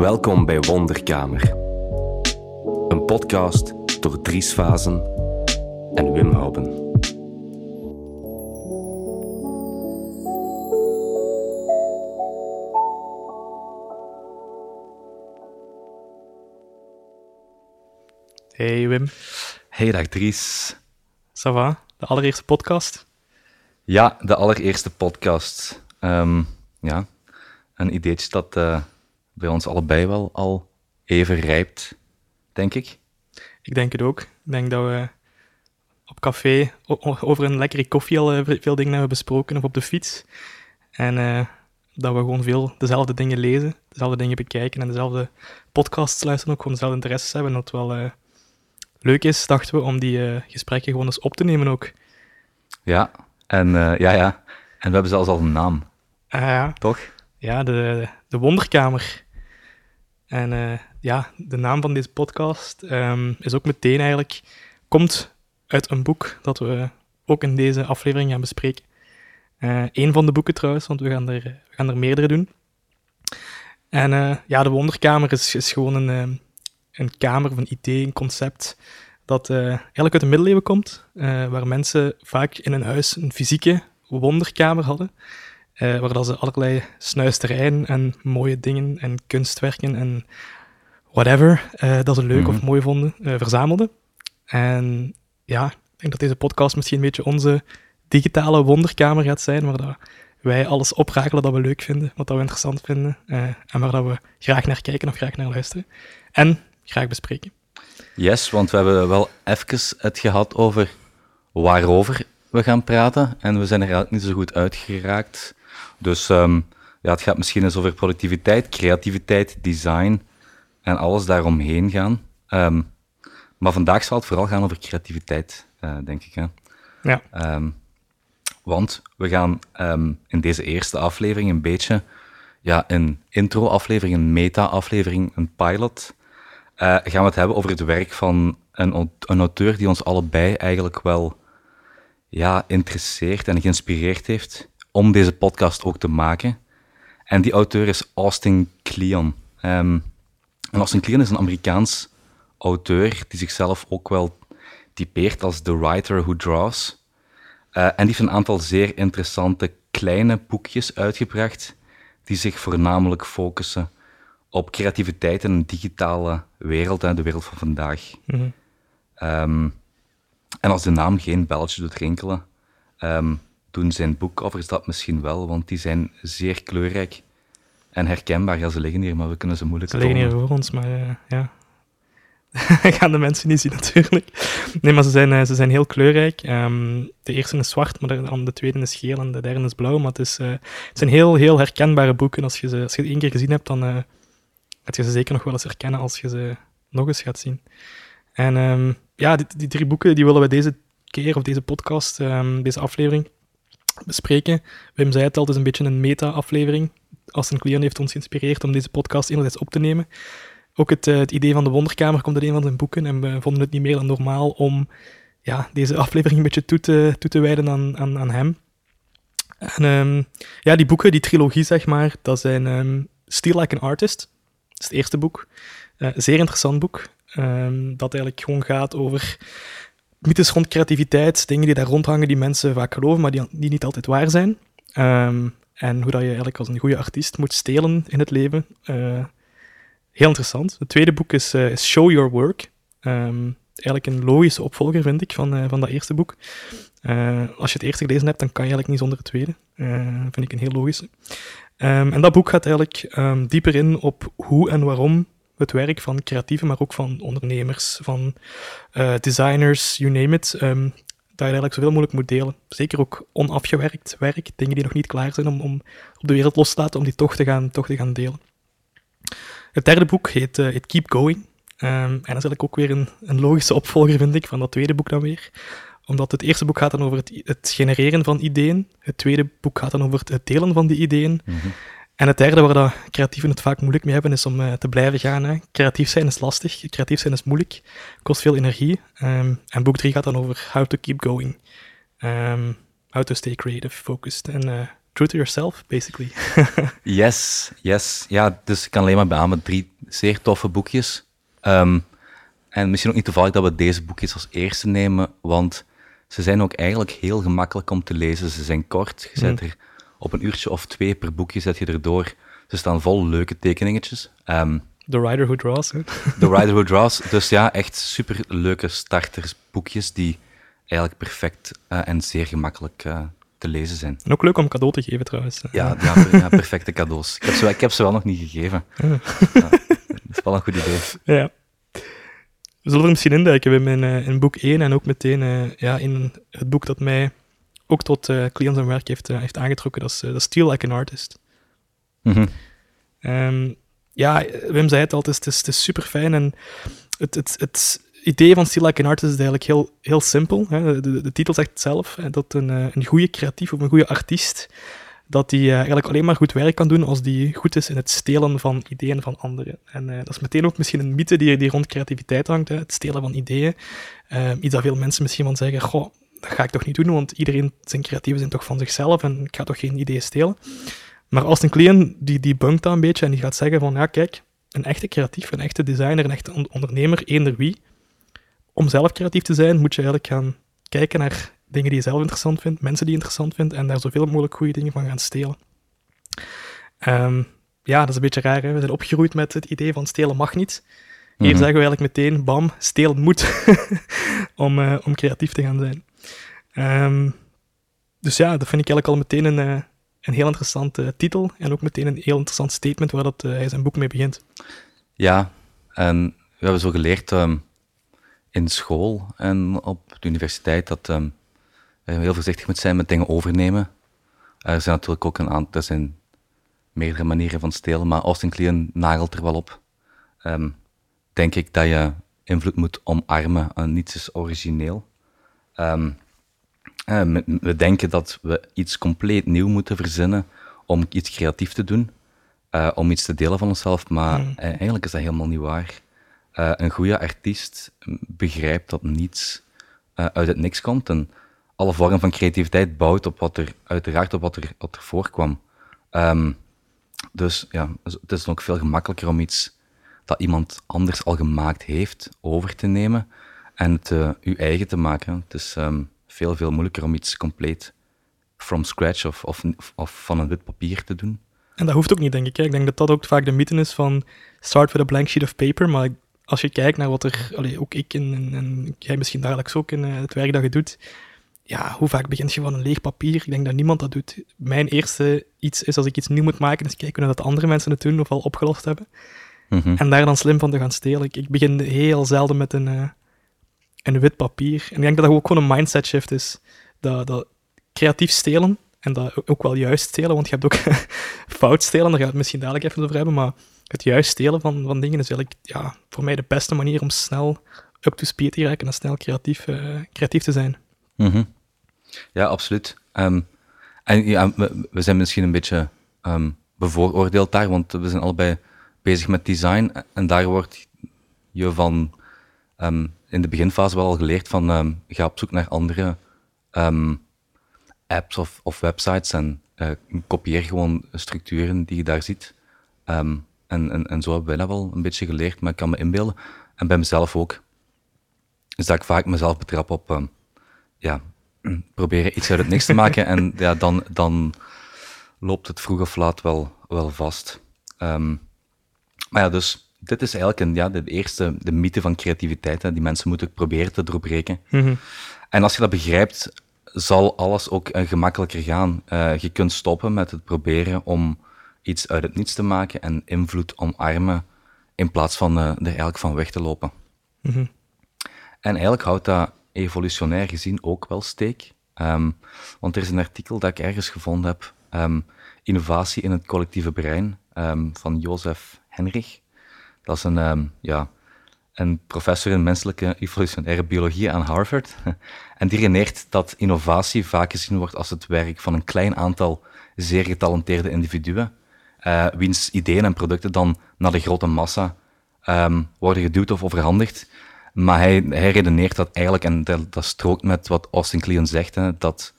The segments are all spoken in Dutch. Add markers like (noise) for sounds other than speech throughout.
Welkom bij Wonderkamer. Een podcast door Dries Fazen en Wim Houben. Hey Wim, Hey dag Dries. ça va? De allereerste podcast? Ja, de allereerste podcast. Ehm, ja, een ideetje dat eh, bij ons allebei wel al even rijpt, denk ik. Ik denk het ook. Ik denk dat we op café over een lekkere koffie al eh, veel dingen hebben besproken, of op de fiets. En eh, dat we gewoon veel dezelfde dingen lezen, dezelfde dingen bekijken en dezelfde podcasts luisteren, ook gewoon dezelfde interesses hebben. En dat wel eh, leuk is, dachten we, om die gesprekken gewoon eens op te nemen ook. Ja, en ja, ja. En we hebben zelfs al een naam, Ah ja, toch? Ja, de, de Wonderkamer. En eh, ja, de naam van deze podcast ehm, is ook meteen eigenlijk... Komt uit een boek dat we ook in deze aflevering gaan bespreken. Eén van de boeken trouwens, want we gaan er, we gaan er meerdere doen. En eh, ja, de Wonderkamer is, gewoon een, ehm, een kamer of een idee, een concept dat eh, eigenlijk uit de middeleeuwen komt, eh, waar mensen vaak in een huis een fysieke wonderkamer hadden. Eh, waar dat ze allerlei snuisterijen en mooie dingen en kunstwerken en whatever eh, dat ze leuk of Mhm. mooi vonden, eh, verzamelden. En ja, ik denk dat deze podcast misschien een beetje onze digitale wonderkamer gaat zijn, waar dat wij alles oprakelen dat we leuk vinden, wat dat we interessant vinden, en waar dat we graag naar kijken of graag naar luisteren. En graag bespreken. Yes, want we hebben wel even het gehad over waarover we gaan praten. En we zijn er eigenlijk niet zo goed uitgeraakt. Dus ehm, ja, het gaat misschien eens over productiviteit, creativiteit, design en alles daaromheen gaan. Ehm, maar vandaag zal het vooral gaan over creativiteit, eh, denk ik. Hè? Ja, Ehm, want we gaan in deze eerste aflevering een beetje ja, een intro-aflevering, een meta-aflevering, een pilot. eh, gaan we het hebben over het werk van een, een auteur die ons allebei eigenlijk wel ja, interesseert en geïnspireerd heeft om deze podcast ook te maken. En die auteur is Austin Kleon. Ehm, en Austin Kleon is een Amerikaans auteur die zichzelf ook wel typeert als the writer who draws. Eh, en die heeft een aantal zeer interessante kleine boekjes uitgebracht die zich voornamelijk focussen op creativiteit in een digitale wereld, hè, de wereld van vandaag. mhm. Ehm, en als de naam geen belletje doet rinkelen, ehm, doen zijn boekcovers dat misschien wel, want die zijn zeer kleurrijk en herkenbaar. Ja, ze liggen hier, maar we kunnen ze moeilijk ze liggen hier tonen. voor ons, maar eh, ja... (laughs) gaan de mensen niet zien natuurlijk. Nee, maar ze zijn, eh, ze zijn heel kleurrijk. Ehm, de eerste is zwart, maar de, dan de tweede is geel en de derde is blauw. Maar het, is, eh, het zijn heel, heel herkenbare boeken. Als je ze als je één keer gezien hebt, dan eh gaat je ze zeker nog wel eens herkennen als je ze nog eens gaat zien. En ehm, ja, die, die drie boeken die willen we deze keer, of deze podcast, ehm, deze aflevering, bespreken. Wim zei het al, het is een beetje een meta-aflevering. Austin Kleon heeft ons geïnspireerd om deze podcast enerzijds op te nemen. Ook het, eh, het idee van de Wonderkamer komt uit een van zijn boeken en we vonden het niet meer dan normaal om ja, deze (laughs) aflevering een beetje toe te, toe te wijden aan, aan, aan hem. En ehm, ja, die boeken, die trilogie zeg maar, dat zijn ehm Steal Like an Artist. Dat is het eerste boek. Eh, zeer interessant boek. ehm, dat eigenlijk gewoon gaat over mythes rond creativiteit, dingen die daar rondhangen die mensen vaak geloven, maar die, niet altijd waar zijn. Ehm, en hoe dat je eigenlijk als een goede artiest moet stelen in het leven. Eh, heel interessant. Het tweede boek is, eh, Show Your Work. Ehm, eigenlijk een logische opvolger, vind ik, van, eh, van dat eerste boek. Als je het eerste gelezen hebt, dan kan je eigenlijk niet zonder het tweede. Vind ik een heel logische. Ehm, en dat boek gaat eigenlijk dieper in op hoe en waarom het werk van creatieven, maar ook van ondernemers, van eh, designers, you name it, ehm, dat je eigenlijk zoveel mogelijk moet delen. Zeker ook onafgewerkt werk, dingen die nog niet klaar zijn om, om op de wereld los te laten, om die toch te gaan, toch te gaan delen. Het derde boek heet, heet Keep Going. Ehm, en dat is eigenlijk ook weer een, een logische opvolger, vind ik, van dat tweede boek dan weer. Omdat het eerste boek gaat dan over het, het genereren van ideeën. Het tweede boek gaat dan over het, het delen van die ideeën. Mhm. En het derde, waar dat creatieven het vaak moeilijk mee hebben, is om eh, te blijven gaan. Hè. Creatief zijn is lastig, creatief zijn is moeilijk, kost veel energie. Ehm, en boek drie gaat dan over how to keep going. Ehm, how to stay creative, focused. En eh, true to yourself, basically. (laughs) yes, yes. Ja, dus ik kan alleen maar beamen. Drie zeer toffe boekjes. Ehm, en misschien ook niet toevallig dat we deze boekjes als eerste nemen, want ze zijn ook eigenlijk heel gemakkelijk om te lezen. Ze zijn kort. Je zet er op een uurtje of twee per boekje zet je erdoor. Ze staan vol leuke tekeningetjes. Ehm, The Rider Who Draws. Hè? The Rider Who Draws. Dus ja, echt super leuke startersboekjes die eigenlijk perfect uh, en zeer gemakkelijk uh, te lezen zijn. En ook leuk om cadeau te geven trouwens. Ja, ja, (laughs) ja perfecte cadeaus. Ik heb, ze, ik heb ze wel nog niet gegeven. Ja. dat is wel een goed idee. Ja. We zullen er misschien induiken in, mijn, uh, in boek 1 en ook meteen ja, in het boek dat mij ook tot uh, cliënt en werk heeft, heeft aangetrokken. Dat is, dat is Steal Like an Artist. Mm -hmm. um, ja, Wim zei het al, het is, het is, super fijn. En het, het, het idee van Still Like an Artist is eigenlijk heel, heel simpel. Hè. De, de, titel zegt zelf hè, dat een, eh, een goede creatief of een goede artiest dat die uh, eigenlijk alleen maar goed werk kan doen als die goed is in het stelen van ideeën van anderen. En uh, dat is meteen ook misschien een mythe die, die rond creativiteit hangt, hè, het stelen van ideeën. Uh, iets dat veel mensen misschien van zeggen, goh, dat ga ik toch niet doen, want iedereen zijn creatieven zijn toch van zichzelf en ik ga toch geen ideeën stelen. Maar als een cliënt die, die bunkt dat een beetje en die gaat zeggen van, ja kijk, een echte creatief, een echte designer, een echte ondernemer, eender wie, om zelf creatief te zijn, moet je eigenlijk gaan kijken naar dingen die je zelf interessant vindt, mensen die je interessant vindt, en daar zoveel mogelijk goede dingen van gaan stelen. Um, ja, dat is een beetje raar. Hè? We zijn opgegroeid met het idee van stelen mag niet. Hier mm -hmm. zeggen we eigenlijk meteen, bam, stelen moet, (laughs) om, uh, om creatief te gaan zijn. Um, dus ja, dat vind ik eigenlijk al meteen een, uh, een heel interessante titel en ook meteen een heel interessant statement waar dat, uh, hij zijn boek mee begint. Ja, en we hebben zo geleerd um, in school en op de universiteit dat je heel voorzichtig moet zijn met dingen overnemen. Er zijn natuurlijk ook een aantal, er zijn meerdere manieren van stelen, maar Austin Kleon nagelt er wel op. Denk ik dat je invloed moet omarmen en niets is origineel. Um, we denken dat we iets compleet nieuw moeten verzinnen om iets creatief te doen, uh, om iets te delen van onszelf, maar mm. eigenlijk is dat helemaal niet waar. Uh, een goede artiest begrijpt dat niets uh, uit het niks komt en alle vormen van creativiteit bouwt op wat er, uiteraard op wat er, wat er voorkwam. Um, dus ja, het is ook veel gemakkelijker om iets dat iemand anders al gemaakt heeft over te nemen en het uh, uw eigen te maken. Het is um, veel, veel moeilijker om iets compleet from scratch of, of, of van een wit papier te doen. En dat hoeft ook niet, denk ik. Hè. Ik denk dat dat ook vaak de mythe is van start with a blank sheet of paper, maar als je kijkt naar wat er, ook ik en, en, en, jij misschien dagelijks ook in uh, het werk dat je doet, ja, hoe vaak begint je van een leeg papier? Ik denk dat niemand dat doet. Mijn eerste iets is als ik iets nieuw moet maken, is kijken hoe dat andere mensen het doen of al opgelost hebben. Mm -hmm. En daar dan slim van te gaan stelen. Ik, ik begin heel zelden met een, uh, een wit papier. En ik denk dat dat ook gewoon een mindset shift is. Dat, dat creatief stelen, en dat ook wel juist stelen, want je hebt ook (laughs) fout stelen, daar gaan we het misschien dadelijk even over hebben, maar het juist stelen van, van dingen is eigenlijk ja, voor mij de beste manier om snel up to speed te raken en snel creatief, uh, creatief te zijn. -hmm. Ja, absoluut. Um, en we, zijn misschien een beetje um, bevooroordeeld daar, want we zijn allebei bezig met design en daar wordt je van um, in de beginfase wel al geleerd van ga op zoek naar andere apps of, of, websites en uh, kopieer gewoon structuren die je daar ziet. en, en, en zo hebben wij dat wel een beetje geleerd, maar ik kan me inbeelden, en bij mezelf ook, is dat ik vaak mezelf betrap op ja, (clears throat) proberen iets uit het niks te maken en ja, dan, dan loopt het vroeg of laat wel, wel vast. Maar ja, dus dit is eigenlijk een, ja, de eerste de mythe van creativiteit. Hè. Die mensen moeten proberen te doorbreken. Mm -hmm. En als je dat begrijpt, zal alles ook uh, gemakkelijker gaan. Uh, je kunt stoppen met het proberen om iets uit het niets te maken en invloed omarmen in plaats van uh, er eigenlijk van weg te lopen. Mm -hmm. En eigenlijk houdt dat evolutionair gezien ook wel steek. Um, want er is een artikel dat ik ergens gevonden heb, um, Innovatie in het collectieve brein, um, van Jozef Henrich. Dat is een, ja, een professor in menselijke evolutionaire biologie aan Harvard. (laughs) en die redeneert dat innovatie vaak gezien wordt als het werk van een klein aantal zeer getalenteerde individuen, uh, wiens ideeën en producten dan naar de grote massa worden geduwd of overhandigd. Maar hij, hij redeneert dat eigenlijk, en dat, dat strookt met wat Austin Kleon zegt, hè, dat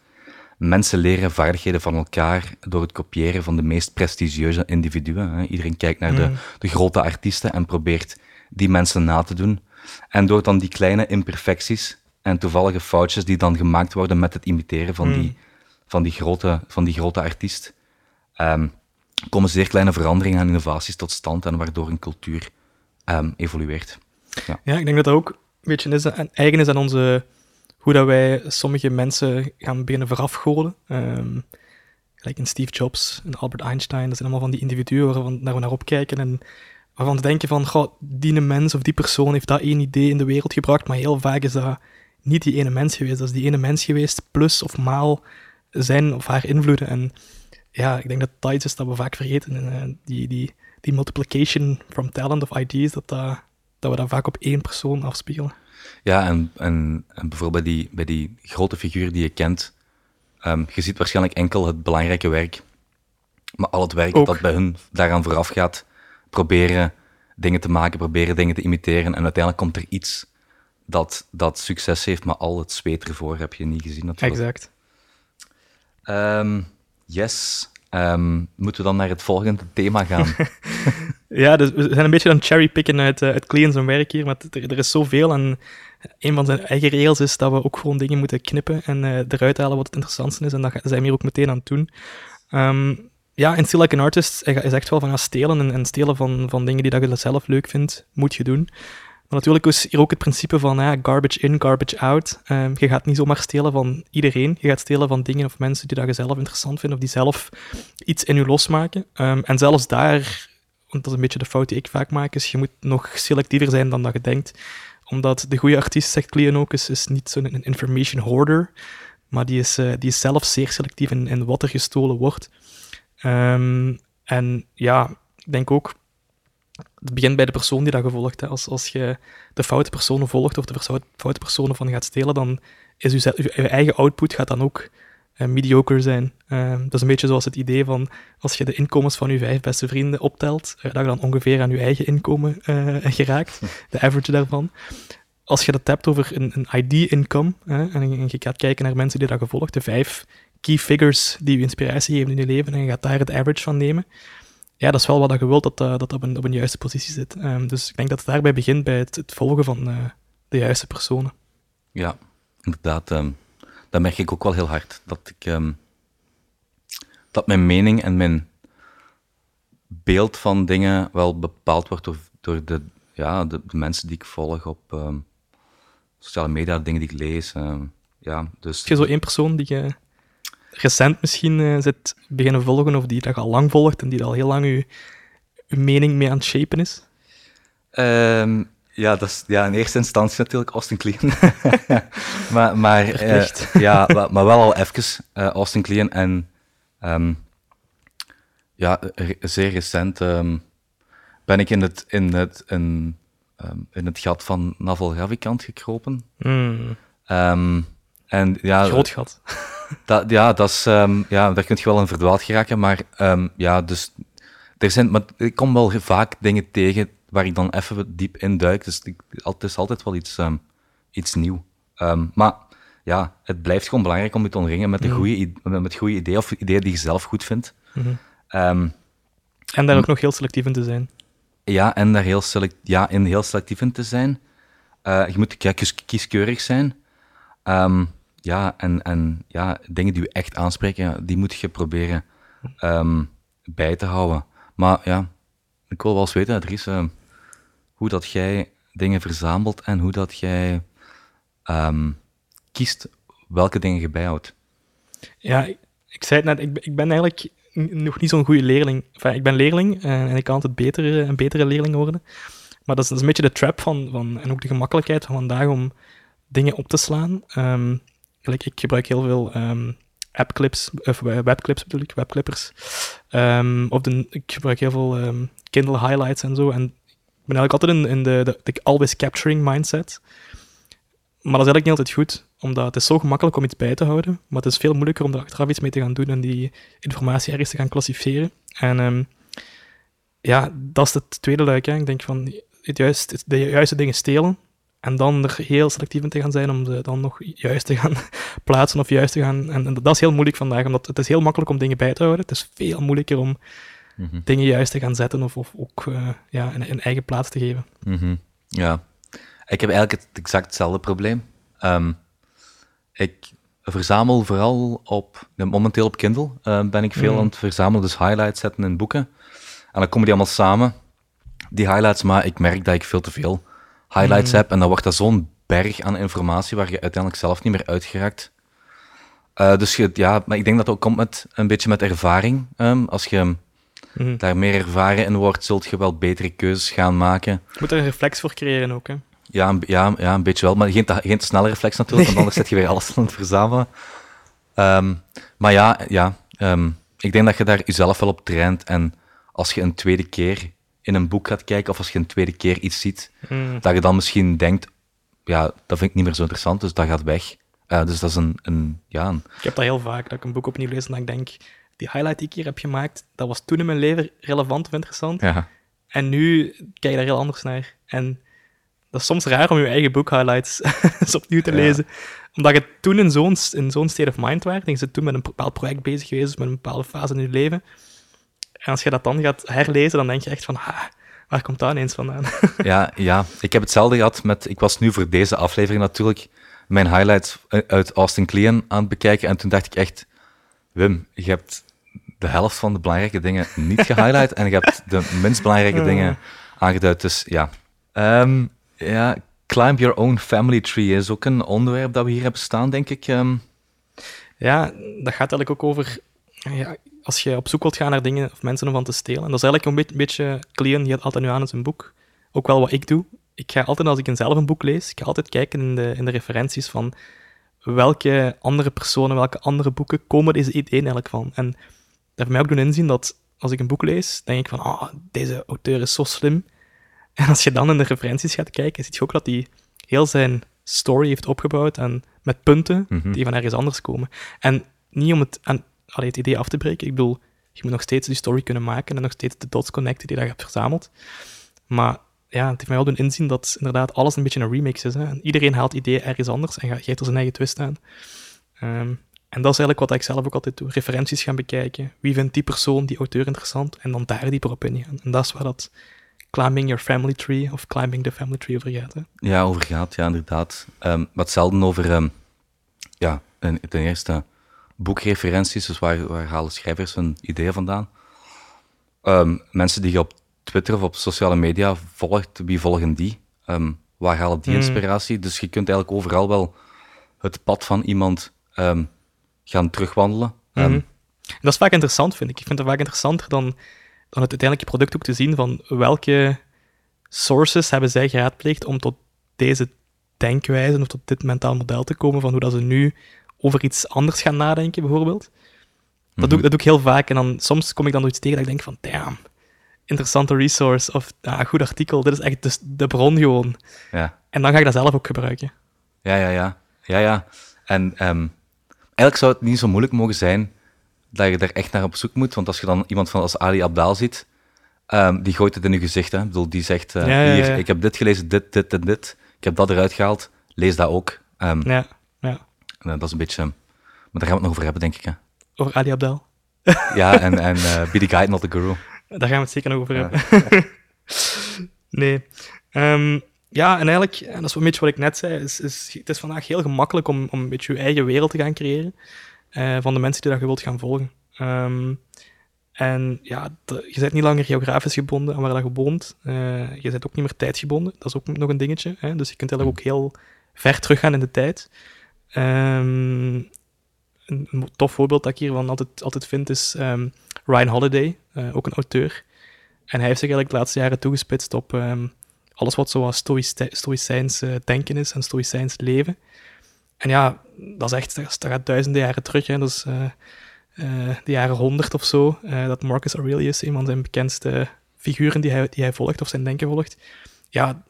mensen leren vaardigheden van elkaar door het kopiëren van de meest prestigieuze individuen. Hè. Iedereen kijkt naar de, Mm. de grote artiesten en probeert die mensen na te doen. En door dan die kleine imperfecties en toevallige foutjes die dan gemaakt worden met het imiteren van, Mm. die, van, die, grote, van die grote artiest, ehm, komen zeer kleine veranderingen en innovaties tot stand en waardoor een cultuur ehm, evolueert. Ja, ik denk dat dat ook een beetje is, en eigen is aan onze, hoe dat wij sommige mensen gaan beginnen verafgoden. Ehm gelijk in Steve Jobs en Albert Einstein, dat zijn allemaal van die individuen naar we naar opkijken en waarvan we denken van, goh, die mens of die persoon heeft dat één idee in de wereld gebracht, maar heel vaak is dat niet die ene mens geweest. Dat is die ene mens geweest, plus of maal zijn of haar invloeden. En ja, ik denk dat dat is dat we vaak vergeten. En, eh, die, die, die multiplication from talent of ideas, dat, dat, dat we dat vaak op één persoon afspelen. Ja, en, en, en bijvoorbeeld bij die, bij die grote figuur die je kent, ehm, je ziet waarschijnlijk enkel het belangrijke werk, maar al het werk Ook. dat bij hun daaraan vooraf gaat, proberen dingen te maken, proberen dingen te imiteren, en uiteindelijk komt er iets dat, dat succes heeft, maar al het zweet ervoor heb je niet gezien natuurlijk. Exact. Ehm, yes. Ehm, moeten we dan naar het volgende thema gaan? (laughs) Ja, dus we zijn een beetje aan het cherrypicken uit, eh, uit zijn werk hier, maar er, er is zoveel. En een van zijn eigen regels is dat we ook gewoon dingen moeten knippen en eh, eruit halen wat het interessantste is. En dat zijn we hier ook meteen aan het doen. Ehm, ja, in Still Like an Artist hij zegt wel van ja, stelen en, en stelen van, van dingen die dat je zelf leuk vindt, moet je doen. Maar natuurlijk is hier ook het principe van ja, garbage in, garbage out. Ehm, je gaat niet zomaar stelen van iedereen. Je gaat stelen van dingen of mensen die dat je zelf interessant vindt of die zelf iets in je losmaken. Ehm, en zelfs daar, want dat is een beetje de fout die ik vaak maak, is je moet nog selectiever zijn dan dat je denkt. Omdat de goede artiest, zegt Cleon ook, is, niet zo'n information hoarder, maar die is, eh, die is zelf zeer selectief in, wat er gestolen wordt. Ehm, en ja, ik denk ook, het begint bij de persoon die dat je volgt. Hè. Als, als je de foute personen volgt of de foute personen van gaat stelen, dan is je, je, eigen output gaat dan ook mediocre zijn. Ehm, dat is een beetje zoals het idee van als je de inkomens van je vijf beste vrienden optelt, eh, dat je dan ongeveer aan je eigen inkomen eh, (laughs) geraakt, de average daarvan. Als je dat hebt over een, een ID-income, en, je gaat kijken naar mensen die dat gevolgd, de vijf key figures die je inspiratie geven in je leven, en je gaat daar het average van nemen, ja, dat is wel wat je wilt, dat dat, dat op, een, op juiste positie zit. Ehm, dus ik denk dat het daarbij begint bij het, het volgen van eh, de juiste personen. Ja, inderdaad. ehm, dat merk ik ook wel heel hard. Dat ik ehm, dat mijn mening en mijn beeld van dingen wel bepaald wordt door, door de, ja, de, de mensen die ik volg op ehm, sociale media, dingen die ik lees. ehm, ja, dus, Heb je zo één persoon die je recent misschien eh, zit beginnen volgen, of die dat je al lang volgt en die al heel lang je, je mening mee aan het shapen is? Ja, dat is ja, in eerste instantie natuurlijk Austin Kleon. (laughs) maar, maar, eh, ja, maar, wel al even eh, Austin Kleon. En ehm, ja, zeer recent ehm, ben ik in het, in het, in, ehm, in het gat van Naval Ravikant gekropen. Ehm, en ja, groot gat. (laughs) dat, ja, dat is, ja, daar kun je wel in verdwaald geraken, maar ja, dus er zijn, maar ik kom wel vaak dingen tegen waar ik dan even diep in duik, dus ik, het is altijd wel iets, ehm, iets nieuw. Ehm, maar ja, het blijft gewoon belangrijk om je te omringen met, de Mhm. goede, met goede ideeën of ideeën die je zelf goed vindt. Mhm. Ehm, En daar ook nog heel selectief in te zijn. ja, en daar heel, select, ja, in heel selectief in te zijn. Eh, je moet ja, kies- kieskeurig zijn. Ja, en, en ja, dingen die je echt aanspreken, die moet je proberen bij te houden. Maar ja, ik wil wel eens weten, Dries, eh, hoe dat jij dingen verzamelt en hoe dat jij ehm, kiest welke dingen je bijhoudt. Ja, ik, zei het net, ik, ik ben eigenlijk nog niet zo'n goede leerling. Ik ben leerling eh, en ik kan altijd betere, een betere leerling worden. Maar dat is, een beetje de trap van, van, en ook de gemakkelijkheid van vandaag om dingen op te slaan. Ehm, ik gebruik heel veel ehm, appclips, of webclips ik, webclippers. Of de, ik gebruik heel veel Kindle highlights en zo. En ben eigenlijk altijd in, de, de, de always capturing mindset. Maar dat is eigenlijk niet altijd goed, omdat het is zo gemakkelijk om iets bij te houden, maar het is veel moeilijker om er achteraf iets mee te gaan doen en die informatie ergens te gaan klassificeren. En ehm, ja, dat is het tweede luik. Ik denk van juist, de juiste dingen stelen, En dan er heel selectief in te gaan zijn om ze dan nog juist te gaan (laughs) plaatsen of juist te gaan... En, en dat is heel moeilijk vandaag, omdat het is heel makkelijk om dingen bij te houden. Het is veel moeilijker om Mhm. dingen juist te gaan zetten of, of ook eh, ja, een, een eigen plaats te geven. Mhm. Ja. Ik heb eigenlijk het exact hetzelfde probleem. Ehm, ik verzamel vooral op, momenteel op Kindle eh, ben ik veel Mm. aan het verzamelen, dus highlights zetten in boeken. En dan komen die allemaal samen, die highlights, maar ik merk dat ik veel te veel highlights heb en dan wordt dat zo'n berg aan informatie waar je uiteindelijk zelf niet meer uit geraakt. Eh, dus je, ja, maar ik denk dat het ook komt met een beetje met ervaring. Ehm, als je Mhm. daar meer ervaren in wordt, zult je wel betere keuzes gaan maken. Je moet er een reflex voor creëren ook. Hè. Ja, een, ja, ja, een beetje wel, maar geen te, geen te snelle reflex natuurlijk, want anders (laughs) zet je weer alles aan het verzamelen. Ehm, maar ja, ja ehm, ik denk dat je daar jezelf wel op traint. En als je een tweede keer in een boek gaat kijken, of als je een tweede keer iets ziet, Mhm. dat je dan misschien denkt, ja, dat vind ik niet meer zo interessant, dus dat gaat weg. Eh, dus dat is een, een, ja, een, Ik heb dat heel vaak, dat ik een boek opnieuw lees en dat ik denk, die highlight die ik hier heb gemaakt, dat was toen in mijn leven relevant of interessant. ja, En nu kijk je daar heel anders naar. En dat is soms raar om je eigen boek highlights (laughs) eens opnieuw te Ja. lezen. Omdat je toen in zo'n, in zo'n state of mind waart. En je bent toen met een bepaald project bezig geweest, met een bepaalde fase in je leven. En als je dat dan gaat herlezen, dan denk je echt van, ha, waar komt dat ineens vandaan? (laughs) ja, ja, ik heb hetzelfde gehad met, ik was nu voor deze aflevering natuurlijk mijn highlights uit Austin Kleon aan het bekijken en toen dacht ik echt, Wim, je hebt de helft van de belangrijke dingen niet gehighlight en je hebt de minst belangrijke (laughs) dingen aangeduid. Dus ja. Ehm, ja, Climb Your Own Family Tree is ook een onderwerp dat we hier hebben staan, denk ik. Ehm, Ja, dat gaat eigenlijk ook over... Ja, als je op zoek wilt gaan naar dingen of mensen om van te stelen. En dat is eigenlijk een beetje, beetje Clean, die had altijd nu aan in zijn boek. Ook wel wat ik doe. Ik ga altijd, als ik een zelf een boek lees, ik ga altijd kijken in de, in de referenties van welke andere personen, welke andere boeken komen deze ideeën eigenlijk van. En heeft mij ook doen inzien dat als ik een boek lees, denk ik van, ah, deze auteur is zo slim. En als je dan in de referenties gaat kijken, zie je ook dat hij heel zijn story heeft opgebouwd en met punten Mhm. die van ergens anders komen. En niet om het, aan, allee, het idee af te breken. Ik bedoel, je moet nog steeds die story kunnen maken en nog steeds de dots connecten die je hebt verzameld. Maar ja, het heeft mij wel doen inzien dat inderdaad alles een beetje een remix is. Hè? En iedereen haalt ideeën ergens anders en ge- geeft er zijn eigen twist aan. Ehm, en dat is eigenlijk wat ik zelf ook altijd doe. Referenties gaan bekijken. Wie vindt die persoon, die auteur interessant? En dan daar dieper op ingaan. En dat is waar dat climbing your family tree of climbing the family tree over gaat. Hè? Ja, over gaat, ja, inderdaad. Ehm wat zelden over, ehm, ja, een- ten eerste boekreferenties, dus waar, waar halen schrijvers hun ideeën vandaan? Ehm, mensen die je op Twitter of op sociale media volgt, wie volgen die? Waar halen die Hmm. inspiratie? Dus je kunt eigenlijk overal wel het pad van iemand gaan terugwandelen. Ehm, Mhm. En dat is vaak interessant, vind ik. Ik vind het vaak interessanter dan, dan het uiteindelijke product ook te zien van welke sources hebben zij geraadpleegd om tot deze denkwijze of tot dit mentaal model te komen van hoe dat ze nu over iets anders gaan nadenken, bijvoorbeeld. Dat, doe, ik- dat doe ik heel vaak en dan soms kom ik dan iets tegen dat ik denk van, damn, interessante resource of ah, goed artikel, dit is echt de, de bron gewoon. ja. En dan ga ik dat zelf ook gebruiken. Ja, ja, ja. ja, ja. En ehm, eigenlijk zou het niet zo moeilijk mogen zijn dat je er echt naar op zoek moet. Want als je dan iemand van als Ali Abdaal ziet, ehm, die gooit het in je gezicht. Hè. Ik bedoel, die zegt, eh, Ja, ja, hier, ik heb dit gelezen, dit, dit en dit. Ik heb dat eruit gehaald. Lees dat ook. Ehm, Ja, ja. en, eh, dat is een beetje... maar daar gaan we het nog over hebben, denk ik. Hè. Over Ali Abdel. (laughs) Ja, en, en eh, be the guide, not the guru. Daar gaan we het zeker nog over hebben. (laughs) nee. Ehm, ja, en eigenlijk, en dat is wel een beetje wat ik net zei, is, is, het is vandaag heel gemakkelijk om, om een beetje je eigen wereld te gaan creëren eh, van de mensen die dat je wilt gaan volgen. Ehm, en ja, de- je bent niet langer geografisch gebonden aan waar dat je woont. Eh, je bent ook niet meer tijdsgebonden. Dat is ook nog een dingetje. Hè? Dus je kunt eigenlijk ook heel ver teruggaan in de tijd. Ehm, een, tof voorbeeld dat ik hiervan altijd, altijd vind is ehm, Ryan Holiday, eh, ook een auteur. En hij heeft zich eigenlijk de laatste jaren toegespitst op alles wat zoals stoïci- stoïcijns denken is en stoïcijns leven. En ja, dat is echt, dat, gaat duizenden jaren terug. Hè. Dat is eh, de jaren honderd of zo, eh, dat Marcus Aurelius, een van zijn bekendste figuren die hij, die hij volgt of zijn denken volgt. Ja,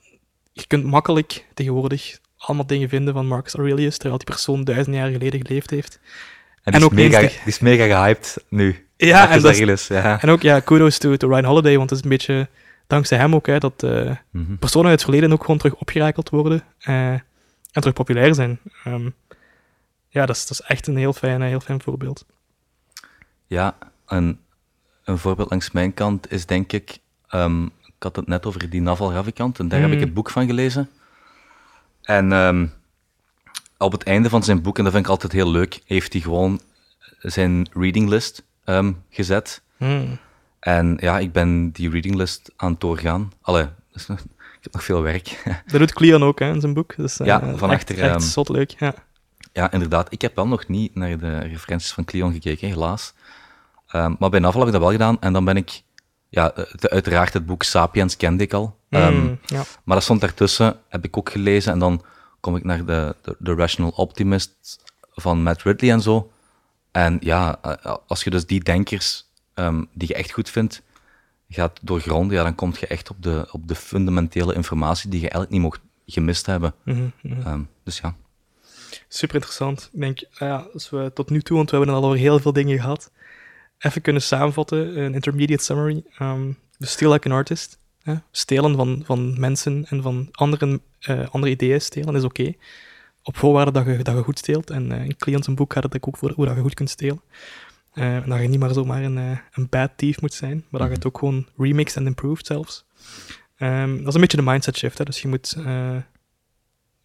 je kunt makkelijk tegenwoordig allemaal dingen vinden van Marcus Aurelius, terwijl die persoon duizend jaar geleden geleefd heeft. En, En die, ook is mega, die is mega gehyped nu. Ja, Marcus en dat is- Aurelius, ja. En ook, ja, kudos to, to Ryan Holiday, want het is een beetje dankzij hem ook, hè, dat eh, Mhm. personen uit het verleden ook gewoon terug opgerakeld worden eh, en terug populair zijn. Ehm, ja, dat is, dat is echt een heel fijn, heel fijn voorbeeld. Ja, een, een voorbeeld langs mijn kant is denk ik, ehm, ik had het net over die Naval Ravikant en daar heb ik Mm. het boek van gelezen. En ehm, op het einde van zijn boek, en dat vind ik altijd heel leuk, heeft hij gewoon zijn reading list gezet. Hmm. En ja, ik ben die reading list aan het doorgaan. Allee, dus nog- (laughs) ik heb nog veel werk. (laughs) Dat doet Cleon ook hè, in zijn boek. Dus, eh, Ja, van echt, achter, Echt ehm, zot leuk, ja. Ja, inderdaad. Ik heb wel nog niet naar de referenties van Cleon gekeken, helaas. Ehm, maar bij Naval heb ik dat wel gedaan. En dan ben ik... Ja, het- uiteraard het boek Sapiens kende ik al. Ehm, Hmm, ja. maar dat stond daartussen, heb ik ook gelezen. En dan kom ik naar de, de, de Rational Optimist van Matt Ridley en zo. En ja, eh, als je dus die denkers ehm, die je echt goed vindt, gaat doorgronden, ja, dan kom je echt op de, op de fundamentele informatie die je eigenlijk niet mocht gemist hebben. Ehm, dus ja. Super interessant. Ik denk, nou ja, als we tot nu toe, want we hebben al over heel veel dingen gehad, even kunnen samenvatten, een intermediate summary. Um, we steal like an artist. Hè? Stelen van, van mensen en van anderen, eh, andere ideeën stelen is oké. Op voorwaarde dat je, dat je goed steelt. En eh in Cleon zijn boek gaat het ook voor hoe dat je goed kunt stelen. Eh, en dat je niet maar zomaar een, eh, een bad thief moet zijn, maar dat je het ook gewoon remixed en improved zelfs. Ehm, dat is een beetje de mindset shift. Hè? Dus je moet eh,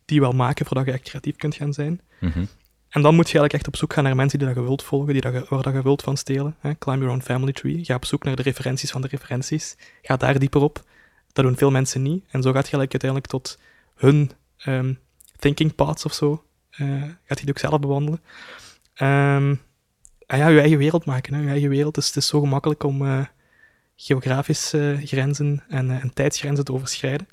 die wel maken voordat je echt creatief kunt gaan zijn. Mhm. En dan moet je eigenlijk echt op zoek gaan naar mensen die dat je wilt volgen, die dat je, waar dat je wilt van stelen. Hè? Climb your own family tree. Ga op zoek naar de referenties van de referenties. Ga daar dieper op. Dat doen veel mensen niet. En zo gaat je eigenlijk uiteindelijk tot hun ehm, thinking paths of zo. eh, gaat je die ook zelf bewandelen. Ehm, en ja, je eigen wereld maken. Hè? Je eigen wereld. Dus het is zo gemakkelijk om eh, geografische grenzen en, eh, en tijdsgrenzen te overschrijden.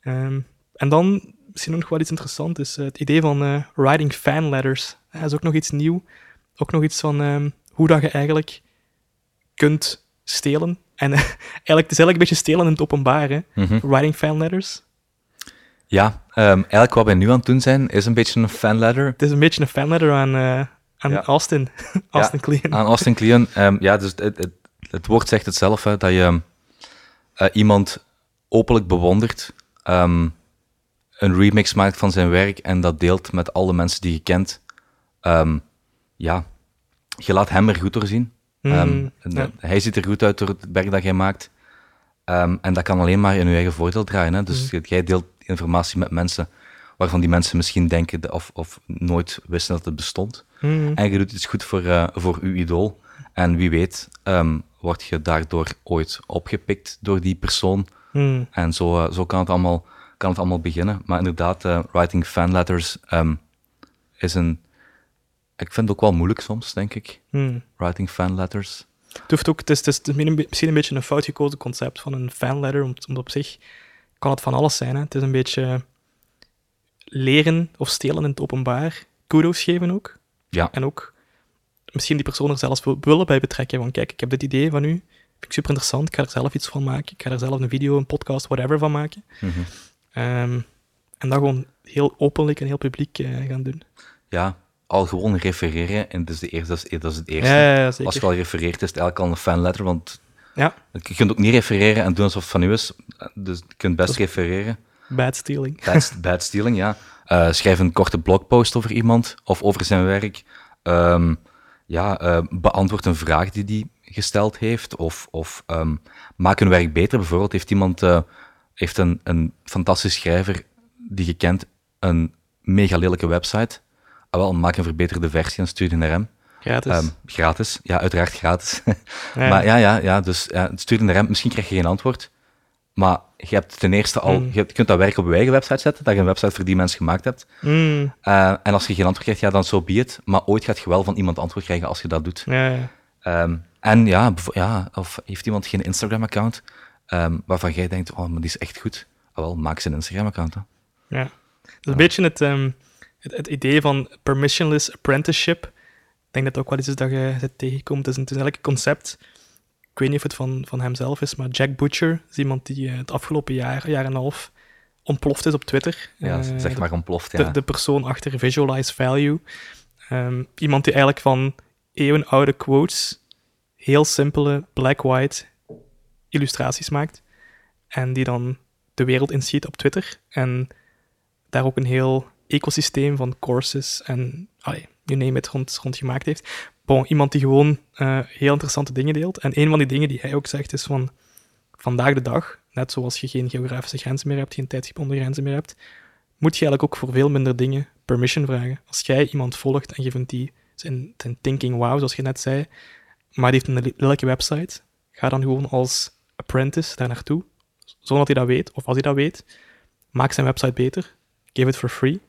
Ehm, en dan, misschien ook nog wel iets interessants, is eh, het idee van eh, writing fan letters. Dat is ook nog iets nieuw. Ook nog iets van ehm, hoe dat je eigenlijk kunt stelen. En eh, (laughs) eigenlijk, het is eigenlijk een beetje stelen in het openbaar, hè. Mhm. Writing fan letters. Ja, ehm, eigenlijk wat wij nu aan het doen zijn, is een beetje een fanletter Het is een beetje een fan letter aan, eh, aan Ja. Austin. (laughs) Austin Kleon. aan Austin Kleon. Ehm, ja, dus het, het, het woord zegt het zelf, hè, dat je eh, iemand openlijk bewondert, ehm, een remix maakt van zijn werk en dat deelt met alle mensen die je kent. Ehm, ja, je laat hem er goed door zien. Ehm, Mm, en, ja. eh, Hij ziet er goed uit door het werk dat jij maakt. Ehm, en dat kan alleen maar in je eigen voordeel draaien. Hè? Dus Mhm. jij deelt informatie met mensen waarvan die mensen misschien denken de- of, of nooit wisten dat het bestond. Mm, En je doet iets goed voor, eh, voor uw idool. En wie weet, ehm, word je daardoor ooit opgepikt door die persoon. mm, En zo, eh, zo kan, het allemaal, kan het allemaal beginnen. Maar inderdaad, eh, writing fanletters ehm is een... Ik vind het ook wel moeilijk soms, denk ik. mm. Writing fanletters. Het, hoeft ook, het is, het is misschien een beetje een fout gekozen concept van een fanletter, omdat op zich kan het van alles zijn. Hè. Het is een beetje leren of stelen in het openbaar, kudos geven ook. Ja. En ook misschien die persoon er zelfs wil- willen bij betrekken. Van kijk, ik heb dit idee van u, vind ik super interessant, ik ga er zelf iets van maken, ik ga er zelf een video, een podcast, whatever van maken. Mhm. Ehm, en dat gewoon heel openlijk en heel publiek eh, gaan doen. Ja, al gewoon refereren. En dat is, de eerste, dat is, dat is het eerste. Ja, ja. Als je al refereert, is het eigenlijk al een fanletter. Want Ja, je kunt ook niet refereren en doen alsof het van u is. Dus je kunt best refereren. Bad stealing. (laughs) Bad, bad stealing, ja. Eh, schrijf een korte blogpost over iemand of over zijn werk. Ehm, ja, eh, beantwoord een vraag die die gesteld heeft. Of, of ehm, maak een werk beter. Bijvoorbeeld heeft iemand, eh, heeft een, een fantastisch schrijver die je kent, een mega lelijke website. Ah, wel, maak een verbeterde versie en stuur die naar hem. Gratis. Ehm, gratis, ja, uiteraard gratis. (laughs) Ja. Maar ja, ja, ja dus ja, stuur die naar hem. Misschien krijg je geen antwoord. Maar je hebt ten eerste al, Mm. je kunt dat werk op je eigen website zetten, dat je een website voor die mensen gemaakt hebt. Mm, Eh, en als je geen antwoord krijgt, ja, dan zo so be it. Maar ooit gaat je wel van iemand antwoord krijgen als je dat doet. ja, ja. Ehm, en ja, ja, of heeft iemand geen Instagram-account ehm, waarvan jij denkt, oh, maar die is echt goed. Ah, wel, maak ze een Instagram-account. Ja. Dat is een beetje het, ehm, het, het idee van permissionless apprenticeship. Ik denk dat het ook wel iets is dat je het tegenkomt. Het is, een, het is eigenlijk een concept. Ik weet niet of het van, van hemzelf is, maar Jack Butcher is iemand die eh, het afgelopen jaar, jaar en een half, ontploft is op Twitter. Ja, Eh, zeg maar ontploft, de, ja. de persoon achter Visualize Value. Ehm, iemand die eigenlijk van eeuwenoude quotes heel simpele black-white illustraties maakt. en die dan de wereld inschiet op Twitter. En daar ook een heel ecosysteem van courses en allee, you name it rond, rond gemaakt heeft. Bon, iemand die gewoon uh, heel interessante dingen deelt. En een van die dingen die hij ook zegt is van vandaag de dag, net zoals je geen geografische grenzen meer hebt, geen tijdsgebonden grenzen meer hebt, moet je eigenlijk ook voor veel minder dingen permission vragen. Als jij iemand volgt en je vindt die zijn, zijn thinking wow, zoals je net zei, maar die heeft een lelijke website, ga dan gewoon als apprentice daar naartoe, zonder dat hij dat weet, of als hij dat weet, maak zijn website beter, give it for free,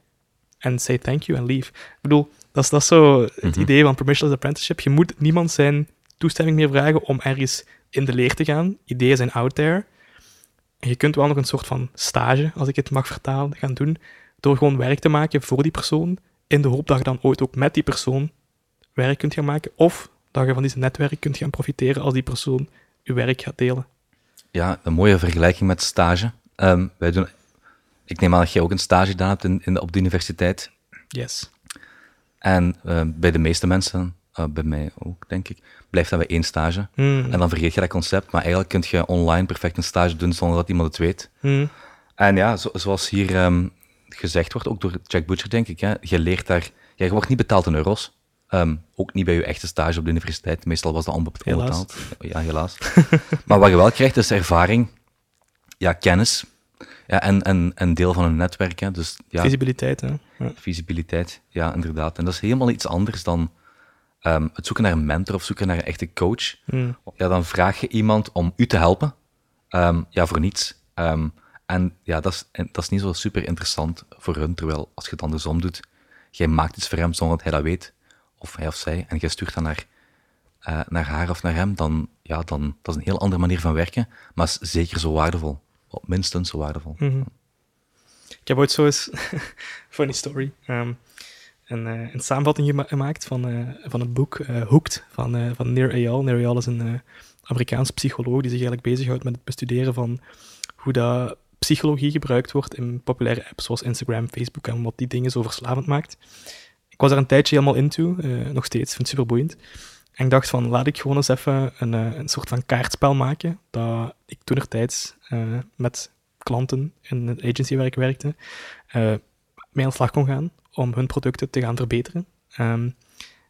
en say thank you and leave. Ik bedoel, dat is, dat zo het mhm. idee van permissionless apprenticeship. Je moet niemand zijn toestemming meer vragen om ergens in de leer te gaan. Ideeën zijn out there. En je kunt wel nog een soort van stage, als ik het mag vertalen, gaan doen, door gewoon werk te maken voor die persoon, in de hoop dat je dan ooit ook met die persoon werk kunt gaan maken, of dat je van deze netwerk kunt gaan profiteren als die persoon je werk gaat delen. Ja, een mooie vergelijking met stage. Um, wij doen, ik neem aan dat jij ook een stage gedaan hebt in, in, op de universiteit. Yes. En uh, bij de meeste mensen, uh, bij mij ook, denk ik, blijft dat bij één stage. Mm. En dan vergeet je dat concept, maar eigenlijk kun je online perfect een stage doen zonder dat iemand het weet. Mm. En ja, zo, zoals hier um, gezegd wordt, ook door Jack Butcher, denk ik, hè, je leert daar, ja, je wordt niet betaald in euro's. Um, ook niet bij je echte stage op de universiteit. Meestal was dat onbetaald. Ja, helaas. (laughs) maar wat je wel krijgt, is ervaring, ja, kennis. Ja, en, en, en deel van een netwerk. Hè. Dus, ja, visibiliteit, hè? Ja. Visibiliteit, ja, inderdaad. En dat is helemaal iets anders dan um, het zoeken naar een mentor of zoeken naar een echte coach. Mm. Ja, dan vraag je iemand om u te helpen. Um, ja, voor niets. Um, en ja, dat is, dat is niet zo super interessant voor hun, terwijl als je het andersom doet, jij maakt iets voor hem zonder dat hij dat weet of hij of zij, en je stuurt dat naar, uh, naar haar of naar hem, dan, ja, dan dat is een heel andere manier van werken, maar is zeker zo waardevol. Of minstens zo waardevol. -hmm. Ik heb ooit zo eens, (laughs) funny story, een, uh, een samenvatting gemaakt van, uh, van het boek Hooked van, van Nir Eyal. Nir Eyal is een Amerikaans psycholoog die zich eigenlijk bezighoudt met het bestuderen van hoe dat psychologie gebruikt wordt in populaire apps zoals Instagram, Facebook en wat die dingen zo verslavend maakt ik was daar een tijdje helemaal into, uh, nog steeds, vind het super boeiend. En ik dacht van, laat ik gewoon eens even een, uh, een soort van kaartspel maken, dat ik toen er tijds uh, met klanten in het agency waar ik werkte, mee aan de slag kon gaan om hun producten te gaan verbeteren. Um,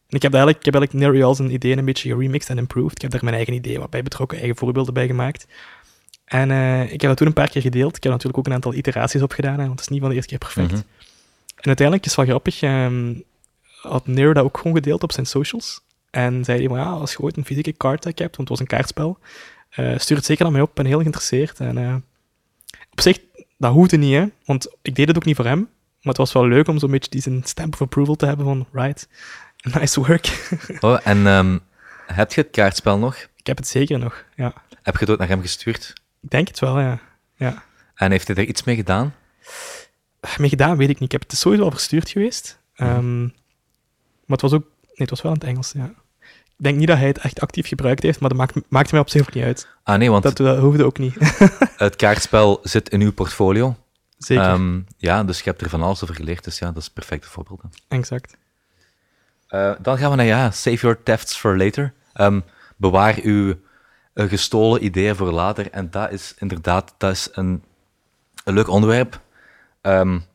en ik heb eigenlijk, ik heb eigenlijk zijn ideeën een beetje geremixed en improved. Ik heb daar mijn eigen ideeën wat bij betrokken, eigen voorbeelden bij gemaakt. En ik heb dat toen een paar keer gedeeld. Ik heb natuurlijk ook een aantal iteraties opgedaan, want het is niet van de eerste keer perfect. Mm -hmm. En uiteindelijk is het wel grappig. Um, had Nero dat ook gewoon gedeeld op zijn socials. En zei hij, maar ja, als je ooit een fysieke kaart hebt, want het was een kaartspel, uh, stuur het zeker aan mij op, ik ben heel geïnteresseerd. En uh, op zich, dat hoefde niet, hè, want ik deed het ook niet voor hem, maar het was wel leuk om zo'n beetje die zijn stamp of approval te hebben van, right, (laughs) nice work. (laughs) oh, en um, heb je het kaartspel nog? Ik heb het zeker nog, ja. Heb je het ook naar hem gestuurd? Ik denk het wel, ja. ja. En heeft hij er iets mee gedaan? Mee gedaan, weet ik niet. Ik heb het sowieso al verstuurd geweest. Um, maar het was ook... Nee, het was wel in het Engels, ja. Ik denk niet dat hij het echt actief gebruikt heeft, maar dat maakt, maakt mij op zich ook niet uit. Ah, nee, want... Dat, dat hoefde ook niet. (laughs) het kaartspel zit in uw portfolio. Zeker. Um, ja, dus je hebt er van alles over geleerd, dus ja, dat is een perfecte voorbeeld. Exact. Uh, dan gaan we naar, ja, save your thefts for later. Um, bewaar uw uh, gestolen ideeën voor later. En dat is inderdaad, dat is een, een leuk onderwerp. Um,